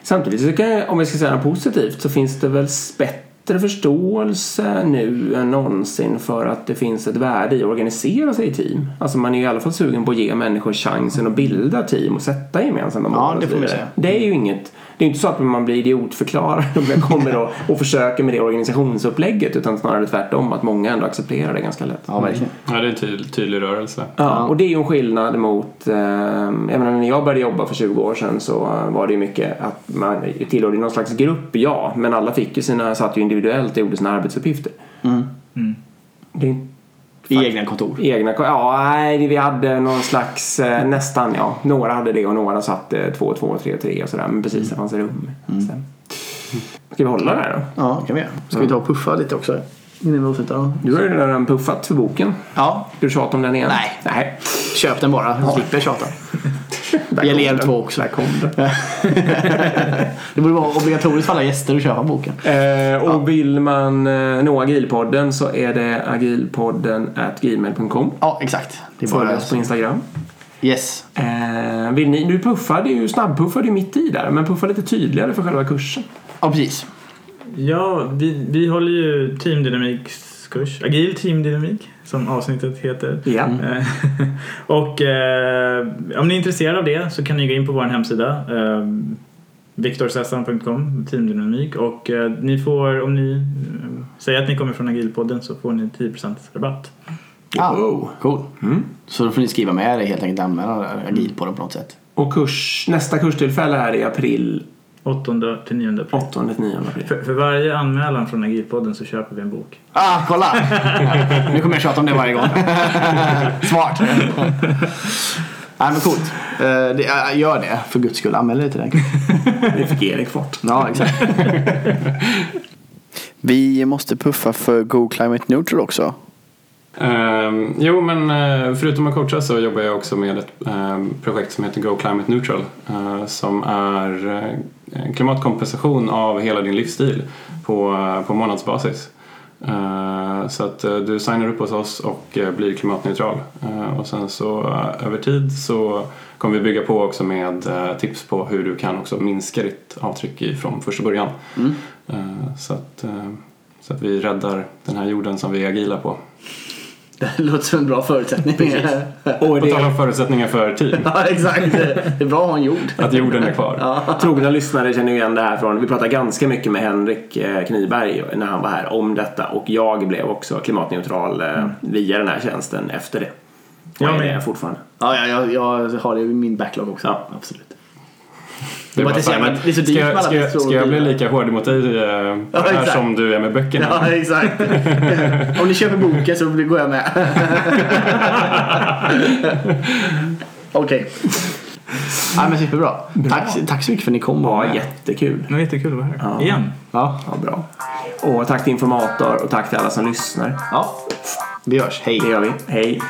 B: Samtidigt så kan jag, om vi ska säga något positivt så finns det väl bättre förståelse nu än någonsin för att det finns ett värde i att organisera sig i team. Alltså man är ju i alla fall sugen på att ge människor chansen att bilda team och sätta gemensamma mål.
A: Ja,
B: och
A: det
B: så
A: får man säga.
B: Det är ju inget, det är inte så att man blir idiotförklarad om jag kommer och, och försöker med det organisationsupplägget utan snarare tvärtom att många ändå accepterar det ganska lätt.
A: Ja, verkligen.
D: Ja, det är en tydlig, tydlig rörelse.
B: Ja, och det är ju en skillnad mot, eh, jag menar när jag började jobba för 20 år sedan så var det ju mycket att man tillhörde någon slags grupp, ja, men alla fick ju sina, satt ju individuellt och gjorde sina arbetsuppgifter. Det är inte
A: I egna kontor.
B: egna, ja, nej, vi hade någon slags, eh, nästan ja, några hade det och några satt eh, två, två, tre, tre och sådär, men precis, det fanns rum. Stämmer. Ska vi hålla där då?
A: Ja, kan vi göra. Ska vi ta och puffa lite också? Innan vi avslutar?
B: Du har ju redan puffat för boken.
A: Ja,
B: du tjata om den igen?
A: Nej.
B: Nej.
A: köp den bara. Slipper tjata.
B: Där
A: Gäller er
B: den.
A: två också.
B: Där kom den.
A: Det borde vara obligatoriskt för alla gäster att köpa boken.
B: Eh, och vill man eh, nå Agilpodden så är det agilpodden at gmail.com.
A: Ja, exakt. Det är
B: Följ oss på Instagram.
A: Yes.
B: Eh, vill ni, du puffade ju, snabbpuffade ju mitt i där, men puffa lite tydligare för själva kursen.
A: Ja, precis.
C: Ja, vi, vi håller ju teamdynamikskurs. Agil teamdynamik som avsnittet heter.
B: Ja.
C: Eh, och eh, om ni är intresserade av det så kan ni gå in på vår hemsida eh, viktorsessan.com teamdynamik och eh, ni får om ni eh, säger att ni kommer från Agilpodden så får ni 10% rabatt.
B: Wow.
A: cool.
B: Mm.
A: Så då får ni skriva med det helt enkelt, använda agil på det på något sätt.
B: Och kurs, nästa kurstillfälle är i april,
C: 8 till 9 april.
B: 8-9 april.
C: För, för varje anmälan från Agilpodden så köper vi en bok.
A: Ah, kolla! nu kommer jag tjata om det varje gång. Smart. Nej men coolt. Det, äh, gör det för guds skull. Anmäl dig till den.
B: Det fick Erik fort.
A: Ja, exakt. Vi måste puffa för Go Climate Neutral också.
D: Ehm, jo, men eh, förutom att coacha så jobbar jag också med ett ehm, projekt som heter Go Climate Neutral eh, som är eh, klimatkompensation av hela din livsstil på, på månadsbasis. Så att du signar upp hos oss och blir klimatneutral. Och sen så över tid så kommer vi bygga på också med tips på hur du kan också minska ditt avtryck från första början.
A: Mm.
D: Så, att, så att vi räddar den här jorden som vi är agila på.
A: Det låter som en bra förutsättning.
B: Och
D: På tal
B: det,
D: om förutsättningar för team.
A: ja, exakt. Det är bra att ha en jord.
D: Att jorden är kvar.
B: trogna lyssnare känner igen det här från, vi pratade ganska mycket med Henrik eh, Kniberg när han var här om detta och jag blev också klimatneutral eh, via den här tjänsten efter det.
C: Jag
B: är
C: med.
B: det fortfarande.
A: Ja, ja, jag, jag har det i min backlog också.
B: Ja.
A: Absolut.
D: Det
A: inte så jävla- det är så dyrt
D: ska,
A: med alla
D: ska, ska jag bli lika hård mot dig eh,
A: Ja,
D: här som du är med böckerna?
A: Ja, exakt. Om ni köper boken så går jag med. Okej. Ja, men superbra. Tack, tack så mycket för att ni kom.
B: Ja,
A: och-
B: jättekul.
C: Det var jättekul att vara här.
B: Ja.
C: Igen.
A: Ja.
B: Ja, bra. Och tack till Informator och tack till alla som lyssnar.
A: ja. Vi hörs. Hej.
B: Det gör vi. Hej.